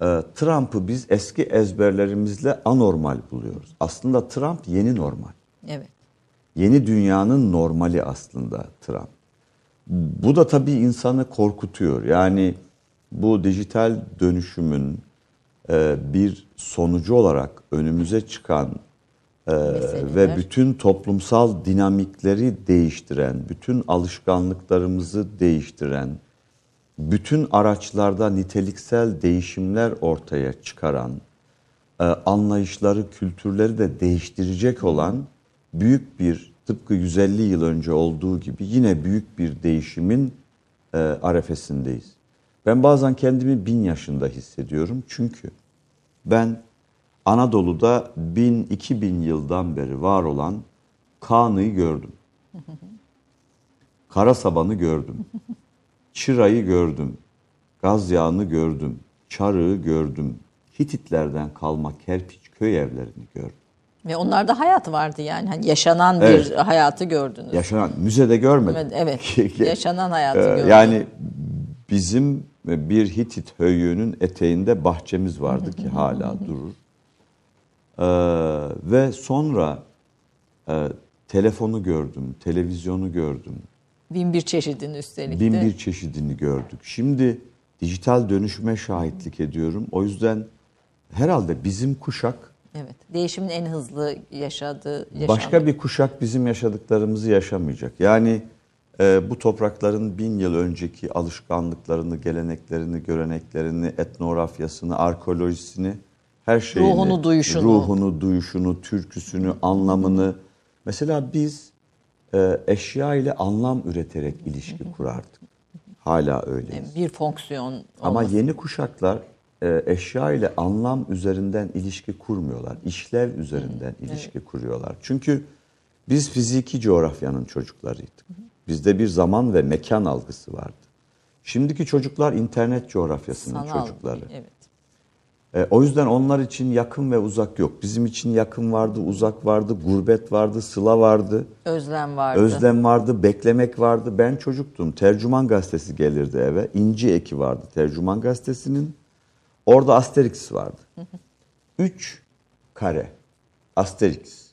e, Trump'ı biz eski ezberlerimizle anormal buluyoruz. Aslında Trump yeni normal. Evet. Yeni dünyanın normali aslında Trump. Bu da tabii insanı korkutuyor. Yani bu dijital dönüşümün bir sonucu olarak önümüze çıkan e, Meseleler. ve bütün toplumsal dinamikleri değiştiren, bütün alışkanlıklarımızı değiştiren, bütün araçlarda niteliksel değişimler ortaya çıkaran, e, anlayışları, kültürleri de değiştirecek olan büyük bir tıpkı 150 yıl önce olduğu gibi yine büyük bir değişimin e, arefesindeyiz. Ben bazen kendimi bin yaşında hissediyorum çünkü ben Anadolu'da 1000-2000 yıldan beri var olan Kanı'yı gördüm. Karasaban'ı gördüm. Çıra'yı gördüm. Gaz yağını gördüm. Çarığı gördüm. Hititlerden kalma kerpiç köy evlerini gördüm. Ve onlarda hayat vardı yani. Hani yaşanan Evet. bir hayatı gördünüz. Yaşanan müzede görmedim. Evet, Yaşanan hayatı Ee, gördünüz. Yani bizim bir Hitit höyüğünün eteğinde bahçemiz vardı ki hala durur. Ee, ve sonra e, telefonu gördüm, televizyonu gördüm. Bin bir çeşidin üstelik Bin de. bir çeşidini gördük. Şimdi dijital dönüşüme şahitlik ediyorum. O yüzden herhalde bizim kuşak Evet. Değişimin en hızlı yaşadığı yaşandı. başka bir kuşak bizim yaşadıklarımızı yaşamayacak. Yani bu toprakların bin yıl önceki alışkanlıklarını, geleneklerini, göreneklerini, etnografyasını, arkeolojisini, her şeyini, Ruhunu, duyuşunu. ruhunu, duyuşunu, türküsünü, anlamını. Mesela biz e, eşya ile anlam üreterek ilişki kurardık. Hala öyleyiz. Bir fonksiyon Ama olması. yeni kuşaklar e, eşya ile anlam üzerinden ilişki kurmuyorlar. İşlev üzerinden ilişki kuruyorlar. Çünkü biz fiziki coğrafyanın çocuklarıydık. Bizde bir zaman ve mekan algısı vardı. Şimdiki çocuklar internet coğrafyasının sanal. çocukları. Evet. E, o yüzden onlar için yakın ve uzak yok. Bizim için yakın vardı, uzak vardı, gurbet vardı, sıla vardı. Özlem vardı. Özlem vardı, beklemek vardı. Ben çocuktum. Tercüman gazetesi gelirdi eve. İnci eki vardı Tercüman gazetesinin. Orada Asterix vardı. Üç kare. Asterix.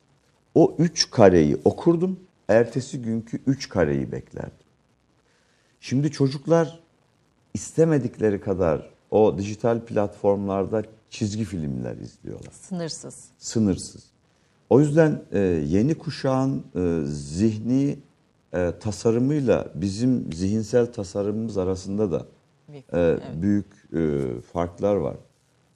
O üç kareyi okurdum. Ertesi günkü üç kareyi beklerdim. Şimdi çocuklar istemedikleri kadar o dijital platformlarda çizgi filmler izliyorlar Sınırsız. sınırsız. O yüzden e, yeni kuşağın e, zihni e, tasarımıyla bizim zihinsel tasarımımız arasında da e, büyük e, farklar var.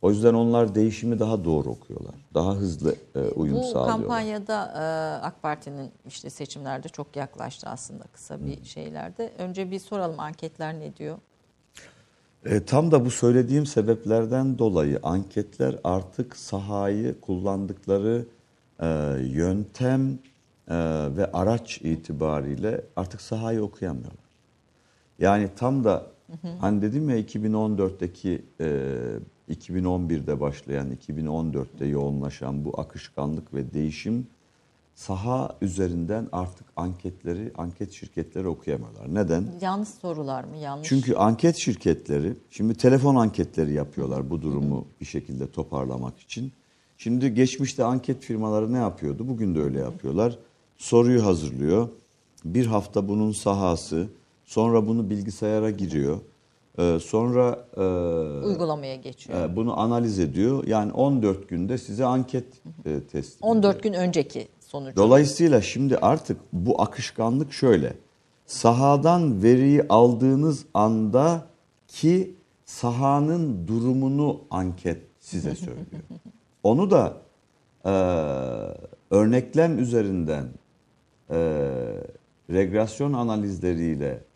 O yüzden onlar değişimi daha doğru okuyorlar. Daha hızlı e, uyum Bu sağlıyorlar. kampanyada e, AK Parti'nin işte seçimlerde çok yaklaştı aslında kısa bir şeylerde. Önce bir soralım anketler ne diyor? E, tam da bu söylediğim sebeplerden dolayı anketler artık sahayı kullandıkları e, yöntem e, ve araç itibariyle artık sahayı okuyamıyorlar. Yani tam da hani dedim ya 2014'teki e, 2011'de başlayan 2014'te yoğunlaşan bu akışkanlık ve değişim saha üzerinden artık anketleri, anket şirketleri okuyamıyorlar. Neden? Yanlış sorular mı? Yanlış. Çünkü anket şirketleri şimdi telefon anketleri yapıyorlar bu durumu bir şekilde toparlamak için. Şimdi geçmişte anket firmaları ne yapıyordu? Bugün de öyle yapıyorlar. Soruyu hazırlıyor. Bir hafta bunun sahası, sonra bunu bilgisayara giriyor. Ee, sonra e, uygulamaya geçiyor. e, bunu analiz ediyor. Yani 14 günde size anket e, teslim 14 gün önceki sonucu. Dolayısıyla şimdi artık bu akışkanlık şöyle. Sahadan veriyi aldığınız anda ki sahanın durumunu anket size söylüyor. Onu da e, örneklem üzerinden e, regresyon analizleriyle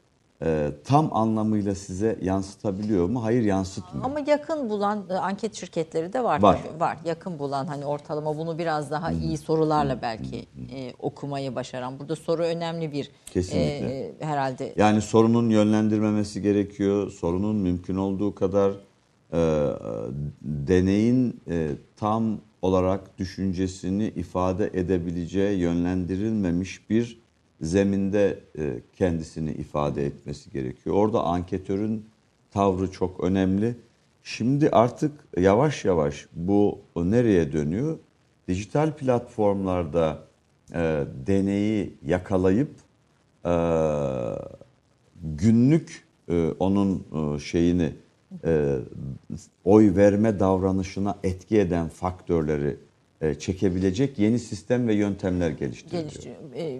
e, tam anlamıyla size yansıtabiliyor mu? Hayır yansıtmıyor. Ama yakın bulan e, anket şirketleri de var. Var. tabii, var. Yakın bulan hani ortalama bunu biraz daha iyi sorularla belki e, okumayı başaran. Burada soru önemli bir Kesinlikle. e, herhalde Yani sorunun yönlendirmemesi gerekiyor. Sorunun mümkün olduğu kadar e, deneyin e, tam olarak düşüncesini ifade edebileceği yönlendirilmemiş bir zeminde e, kendisini ifade etmesi gerekiyor. Orada anketörün tavrı çok önemli. Şimdi artık yavaş yavaş bu nereye dönüyor? Dijital platformlarda e, deneyi yakalayıp e, günlük e, onun e, şeyini e, oy verme davranışına etki eden faktörleri çekebilecek yeni sistem ve yöntemler geliştiriliyor. geliştiriyor.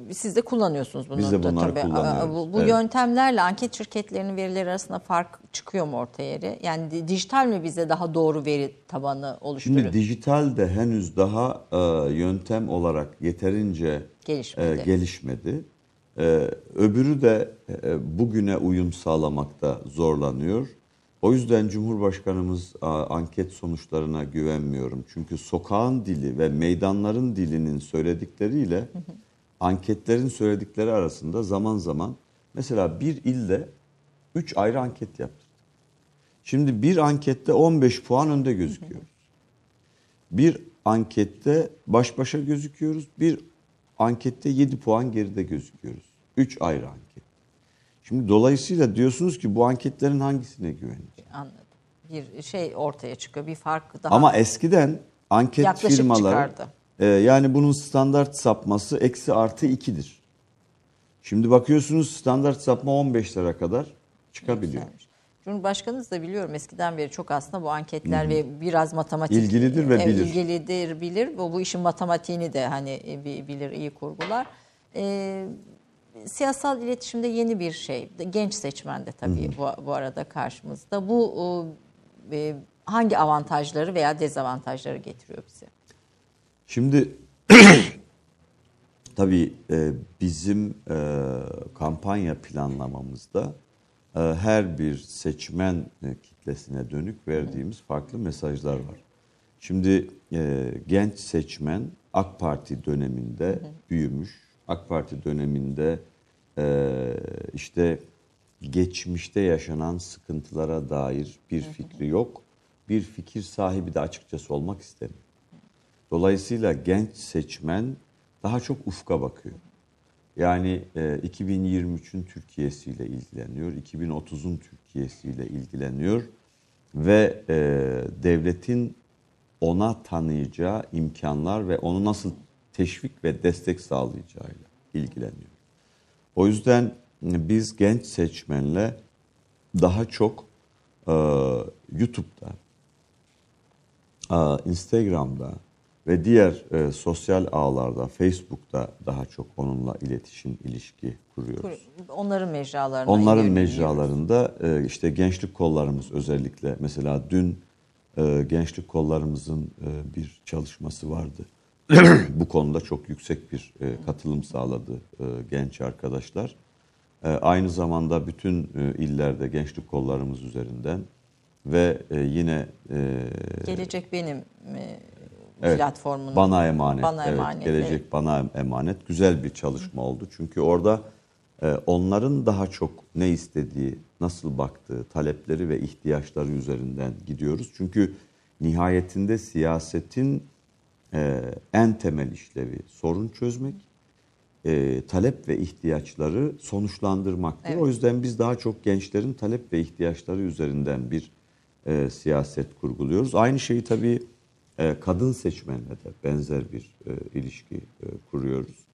E, siz de kullanıyorsunuz bunları Biz de da bunları tabii. kullanıyoruz, Bu, bu evet. yöntemlerle anket şirketlerinin verileri arasında fark çıkıyor mu ortaya yeri? Yani di- dijital mi bize daha doğru veri tabanı oluşturuyor? Şimdi dijital de henüz daha e, yöntem olarak yeterince Gelişmedi. e, gelişmedi. E, öbürü de e, bugüne uyum sağlamakta zorlanıyor. O yüzden Cumhurbaşkanımız anket sonuçlarına güvenmiyorum. Çünkü sokağın dili ve meydanların dilinin söyledikleriyle anketlerin söyledikleri arasında zaman zaman mesela bir ilde 3 ayrı anket yaptı. Şimdi bir ankette 15 puan önde gözüküyoruz. Bir ankette baş başa gözüküyoruz. Bir ankette 7 puan geride gözüküyoruz. 3 ayrı anket. Şimdi dolayısıyla diyorsunuz ki bu anketlerin hangisine güveneceğiz? Anladım. Bir şey ortaya çıkıyor. Bir fark daha. Ama eskiden anket Yaklaşık firmaları çıkardı. e, yani bunun standart sapması eksi artı 2'dir. Şimdi bakıyorsunuz standart sapma 15 lira kadar çıkabiliyor. Yükselmiş. Cumhurbaşkanınız da biliyorum eskiden beri çok aslında bu anketler ve biraz matematik İlgilidir ve bilir. ilgilidir bilir. Bu, bu işin matematiğini de hani e, bi- bilir iyi kurgular. Ee, siyasal iletişimde yeni bir şey. Genç seçmen de tabii bu, bu arada karşımızda. Bu e, hangi avantajları veya dezavantajları getiriyor bize? Şimdi tabii e, bizim e, kampanya planlamamızda e, her bir seçmen e, kitlesine dönük verdiğimiz farklı mesajlar var. Şimdi e, genç seçmen AK Parti döneminde büyümüş. AK Parti döneminde e, işte geçmişte yaşanan sıkıntılara dair bir fikri yok. Bir fikir sahibi de açıkçası olmak istemiyor. Dolayısıyla genç seçmen daha çok ufka bakıyor. Yani e, 2023'ün Türkiye'siyle ilgileniyor, 2030'un Türkiye'siyle ilgileniyor ve e, devletin ona tanıyacağı imkanlar ve onu nasıl teşvik ve destek sağlayacağıyla ilgileniyor. O yüzden biz genç seçmenle daha çok e, YouTube'da, e, Instagram'da ve diğer e, sosyal ağlarda, Facebook'ta daha çok onunla iletişim, ilişki kuruyoruz. Onların mecralarında. Onların mecralarında e, işte gençlik kollarımız özellikle mesela dün e, gençlik kollarımızın e, bir çalışması vardı. Bu konuda çok yüksek bir e, katılım sağladı e, genç arkadaşlar. E, aynı zamanda bütün e, illerde gençlik kollarımız üzerinden ve e, yine e, Gelecek benim e, Evet, platformunun. Bana emanet. Bana evet, emanet, Gelecek evet. bana emanet. Güzel bir çalışma oldu. Çünkü orada e, onların daha çok ne istediği, nasıl baktığı, talepleri ve ihtiyaçları üzerinden gidiyoruz. Çünkü nihayetinde siyasetin e, en temel işlevi sorun çözmek, e, talep ve ihtiyaçları sonuçlandırmaktır. Evet. O yüzden biz daha çok gençlerin talep ve ihtiyaçları üzerinden bir e, siyaset kurguluyoruz. Aynı şeyi tabii e, kadın seçmenle de benzer bir e, ilişki e, kuruyoruz.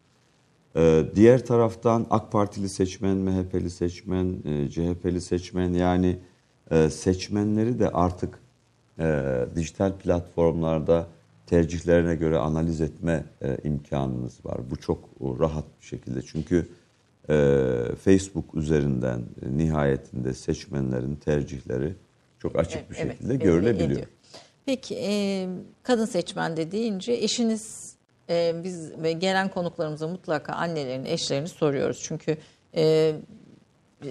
E, diğer taraftan AK Partili seçmen, MHP'li seçmen, e, CHP'li seçmen yani e, seçmenleri de artık e, dijital platformlarda tercihlerine göre analiz etme e, imkanınız var. Bu çok rahat bir şekilde çünkü e, Facebook üzerinden e, nihayetinde seçmenlerin tercihleri çok açık bir Evet, şekilde belli görülebiliyor. ediyor. Peki e, kadın seçmen de deyince eşiniz e, biz gelen konuklarımıza mutlaka annelerini, eşlerini soruyoruz. Çünkü e,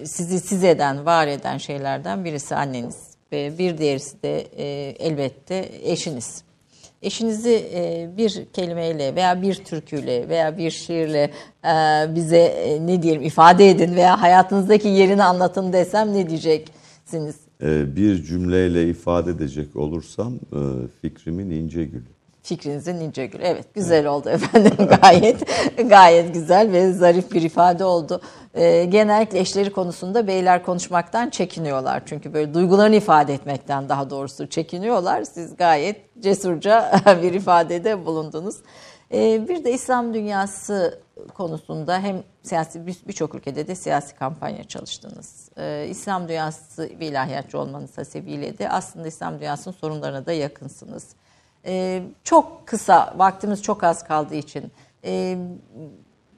sizi siz eden, var eden şeylerden birisi anneniz ve bir diğerisi de e, elbette eşiniz. Eşinizi e, bir kelimeyle veya bir türküyle veya bir şiirle e, bize e, ne diyelim ifade edin veya hayatınızdaki yerini anlatın desem ne diyeceksiniz? Bir cümleyle ifade edecek olursam fikrimin ince gülü. Fikrinizin ince gül. Evet güzel oldu efendim gayet gayet güzel ve zarif bir ifade oldu. Ee, genellikle eşleri konusunda beyler konuşmaktan çekiniyorlar. Çünkü böyle duygularını ifade etmekten daha doğrusu çekiniyorlar. Siz gayet cesurca bir ifadede bulundunuz. Ee, bir de İslam dünyası konusunda hem siyasi bir- birçok ülkede de siyasi kampanya çalıştınız. Ee, İslam dünyası bir ilahiyatçı olmanız hasebiyle de aslında İslam dünyasının sorunlarına da yakınsınız. Ee, çok kısa, vaktimiz çok az kaldığı için e,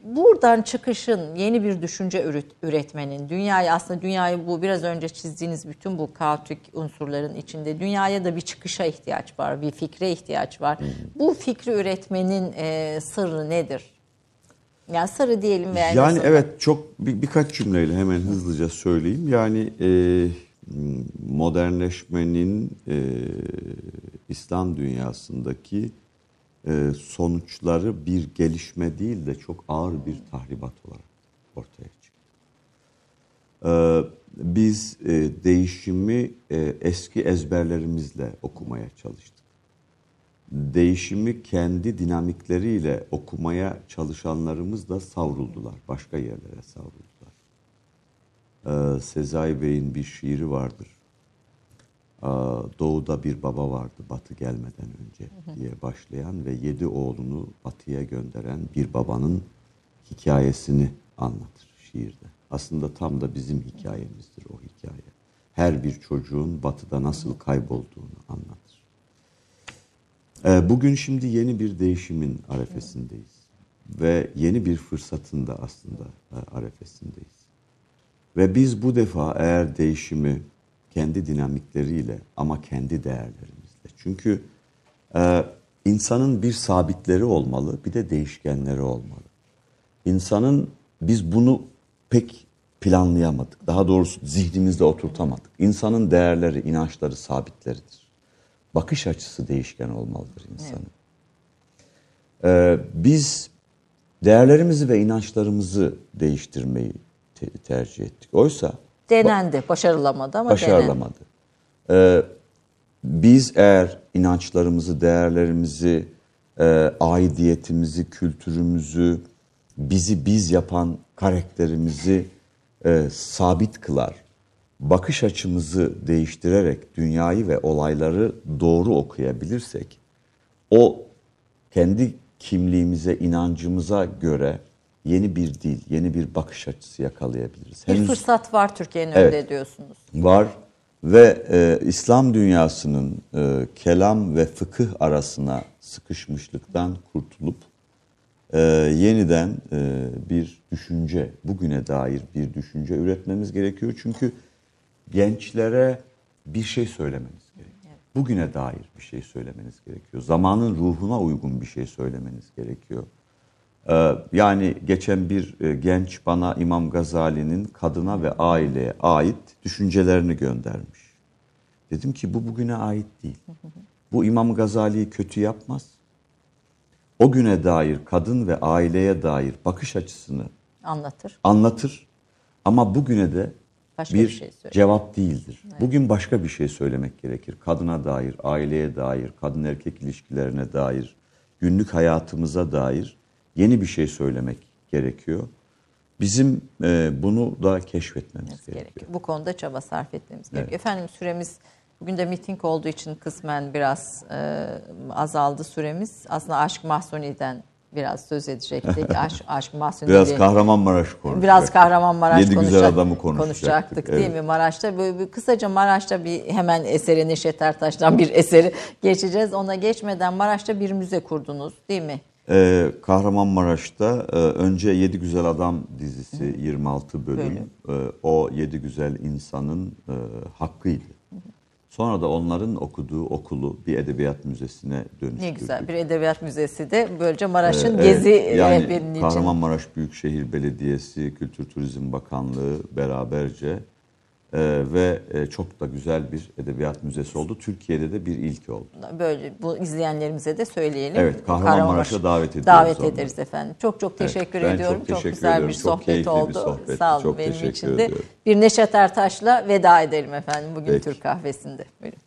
buradan çıkışın yeni bir düşünce üret- üretmenin, dünyayı aslında dünyayı bu biraz önce çizdiğiniz bütün bu kaotik unsurların içinde dünyaya da bir çıkışa ihtiyaç var, bir fikre ihtiyaç var. Bu fikri üretmenin e, sırrı nedir? Yani sırrı diyelim veya Yani nasıl- evet çok bir, birkaç cümleyle hemen hızlıca söyleyeyim. Yani e, modernleşmenin e, İslam dünyasındaki e, sonuçları bir gelişme değil de çok ağır bir tahribat olarak ortaya çıktı. E, biz e, değişimi e, eski ezberlerimizle okumaya çalıştık değişimi kendi dinamikleriyle okumaya çalışanlarımız da savruldular. Başka yerlere savruldular. Ee, Sezai Bey'in bir şiiri vardır. Doğuda bir baba vardı batı gelmeden önce diye başlayan ve yedi oğlunu batıya gönderen bir babanın hikayesini anlatır şiirde. Aslında tam da bizim hikayemizdir o hikaye. Her bir çocuğun batıda nasıl kaybolduğunu anlatır. Ee, Bugün şimdi yeni bir değişimin arefesindeyiz. ve yeni bir fırsatın da aslında e, arefesindeyiz. Ve biz bu defa eğer değişimi kendi dinamikleriyle ama kendi değerlerimizle. Çünkü e, insanın bir sabitleri olmalı, bir de değişkenleri olmalı. İnsanın biz bunu pek planlayamadık. Daha doğrusu zihnimizde oturtamadık. İnsanın değerleri, inançları sabitleridir. Bakış açısı değişken olmalıdır insanın. Evet. Ee, biz değerlerimizi ve inançlarımızı değiştirmeyi te- tercih ettik. Oysa denendi, başarılamadı ama başarılamadı. Ee, biz eğer inançlarımızı, değerlerimizi, e, aidiyetimizi, kültürümüzü, bizi biz yapan karakterimizi e, sabit kılar, bakış açımızı değiştirerek dünyayı ve olayları doğru okuyabilirsek, o kendi kimliğimize, inancımıza göre yeni bir dil, yeni bir bakış açısı yakalayabiliriz. Bir Henüz fırsat var Türkiye'nin Evet. öyle diyorsunuz. var ve e, İslam dünyasının e, kelam ve fıkıh arasına sıkışmışlıktan kurtulup e, yeniden e, bir düşünce, bugüne dair bir düşünce üretmemiz gerekiyor. Çünkü gençlere bir şey söylemeniz gerekiyor. Bugüne dair bir şey söylemeniz gerekiyor. Zamanın ruhuna uygun bir şey söylemeniz gerekiyor. Ee, yani geçen bir e, genç bana İmam Gazali'nin kadına ve aileye ait düşüncelerini göndermiş. Dedim ki bu bugüne ait değil. Bu İmam Gazali'yi kötü yapmaz. O güne dair kadın ve aileye dair bakış açısını Anlatır. anlatır ama bugüne de Başka bir, bir şey cevap değildir. Bugün başka bir şey söylemek gerekir. Kadına dair, aileye dair, kadın erkek ilişkilerine dair, günlük hayatımıza dair yeni bir şey söylemek gerekiyor. Bizim e, bunu da keşfetmemiz gerekiyor. gerekiyor. Bu konuda çaba sarf etmemiz gerekiyor. Efendim süremiz bugün de miting olduğu için kısmen biraz e, azaldı süremiz. Aslında Aşk Mahsuni'den biraz söz edecektik. Aşk, aşk Mahsuni Biraz Kahramanmaraş konuşacaktık. Biraz Kahramanmaraş Yedi güzel konuşacak- adamı konuşacaktık. değil Evet. mi Maraş'ta? Böyle bir, kısaca Maraş'ta bir hemen eseri Neşet Ertaş'tan bir eseri geçeceğiz. Ona geçmeden Maraş'ta bir müze kurdunuz değil mi? Ee, Kahramanmaraş'ta e, önce Yedi Güzel Adam dizisi 26 bölüm. E, o Yedi Güzel insanın e, hakkıydı. Sonra da onların okuduğu okulu bir edebiyat müzesine dönüştürdük. Ne güzel bir edebiyat müzesi de böylece Maraş'ın Ee, gezi evet, yani rehberinin için. Kahramanmaraş Büyükşehir Belediyesi, Kültür Turizm Bakanlığı beraberce e, ve e, çok da güzel bir edebiyat müzesi oldu. Türkiye'de de bir ilk oldu. Böyle bu izleyenlerimize de söyleyelim. Evet, Kahramanmaraş'a davet ediyoruz Davet onları. ederiz efendim. Çok çok Evet, teşekkür ben ediyorum. çok Çok, teşekkür güzel ediyorum. bir Çok sohbet keyifli bir oldu. sohbetti. Sağ olun Çok benim teşekkür için de. ediyorum. Bir Neşet Ertaş'la veda edelim efendim bugün Peki. Türk kahvesinde. Buyurun.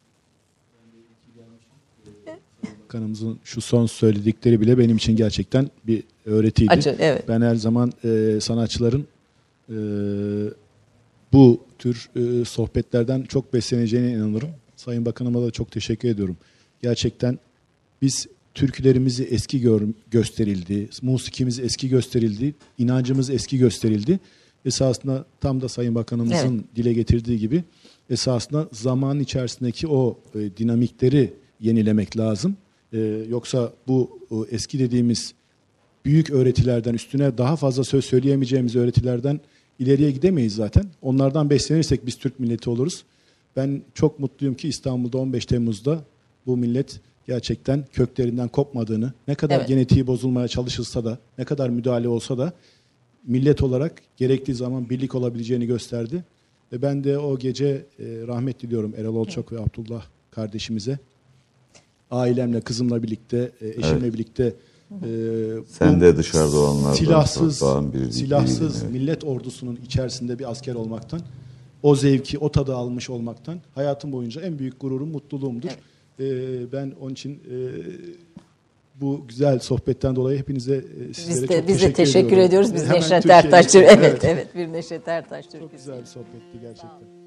Bakanımızın şu son söyledikleri bile benim için gerçekten bir öğretiydi. Acı, evet. Ben her zaman e, sanatçıların e, bu tür e, sohbetlerden çok besleneceğine inanırım. Sayın Bakanıma da çok teşekkür ediyorum. Gerçekten biz türkülerimizi eski gör, gösterildi, musikimiz eski gösterildi, inancımız eski gösterildi. Esasında tam da Sayın Bakanımızın dile getirdiği gibi esasında zaman içerisindeki o e, dinamikleri yenilemek lazım. E, yoksa bu o eski dediğimiz büyük öğretilerden üstüne daha fazla söz söyleyemeyeceğimiz öğretilerden ileriye gidemeyiz zaten. Onlardan beslenirsek biz Türk milleti oluruz. Ben çok mutluyum ki İstanbul'da 15 Temmuz'da bu millet gerçekten köklerinden kopmadığını, ne kadar Evet. genetiği bozulmaya çalışılsa da, ne kadar müdahale olsa da millet olarak gerektiği zaman birlik olabileceğini gösterdi. Ve ben de o gece e, rahmet diliyorum Erol Olçak ve Abdullah kardeşimize. Ailemle, kızımla birlikte, e, eşimle birlikte e, Sen de dışarıda olanlardan silahsız, biri- silahsız evet. millet ordusunun içerisinde bir asker olmaktan, o zevki, o tadı almış olmaktan hayatım boyunca en büyük gururum, mutluluğumdur. E, ben onun için e, bu güzel sohbetten dolayı hepinize e, sizlere Biz de, çok biz de teşekkür ediyorum. ediyoruz. Biz Hemen Neşet Türkiye'ye Ertaş. gittim. Evet, evet bir Neşet Ertaş Çok güzel bir sohbetti gerçekten. Yazımı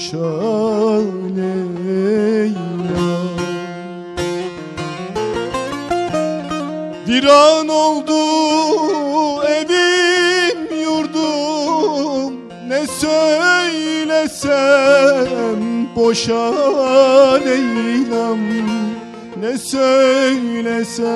Boşa Leyla'm Viran oldu evim yurdum. Ne söylesem boşa Leyla'm Ne söylesem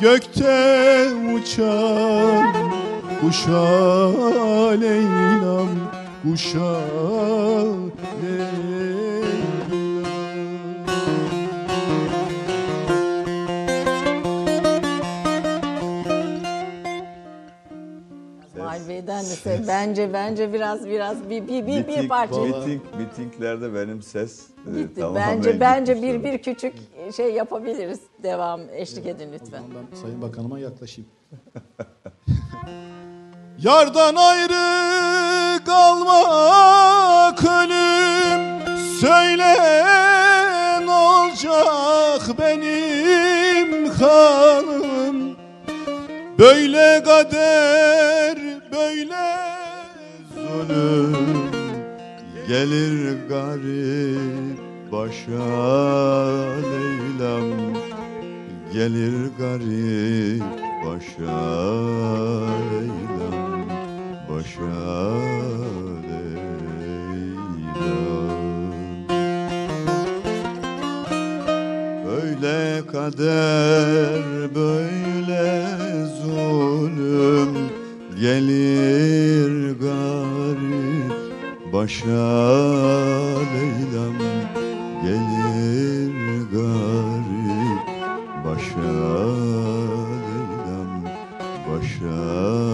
Gökte uçan kuşa Leyla'm Kuşa Leyla'm Se- bence bence biraz biraz bir bir bir, bir parça Miting, mitinglerde benim ses e, gitti. Bence bence gitmiş bir bir küçük şey yapabiliriz. Devam eşlik edin lütfen. Ben Sayın Bakanıma yaklaşayım. Yardan ayrı kalmak ölüm Söyle ne olacak benim hanım Böyle kader böyle zulüm Gelir garip başa Leyla'm. Gelir garip başa Leyla'm. Başa Böyle kader böyle zulüm Gelir garip başa Leyla'm Gelir garip başa Leyla'm Başa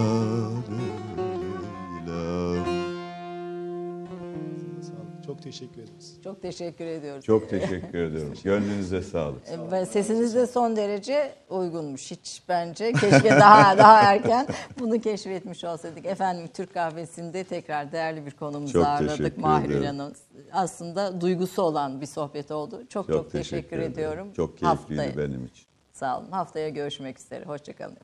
Çok teşekkür ediyoruz. Çok teşekkür ediyorum. Gönlünüze sağlık. Ve Sesiniz de son derece uygunmuş hiç bence. Keşke daha daha erken bunu keşfetmiş olsaydık. Efendim Türk kahvesinde tekrar değerli bir konumuzu Çok ağırladık. teşekkür Mahir. Hanım. Aslında duygusu olan bir sohbet oldu. Çok çok, teşekkür, ederim. ediyorum. Çok keyifliydi Haftaya- benim için. Sağ olun. Haftaya görüşmek üzere. Hoşçakalın.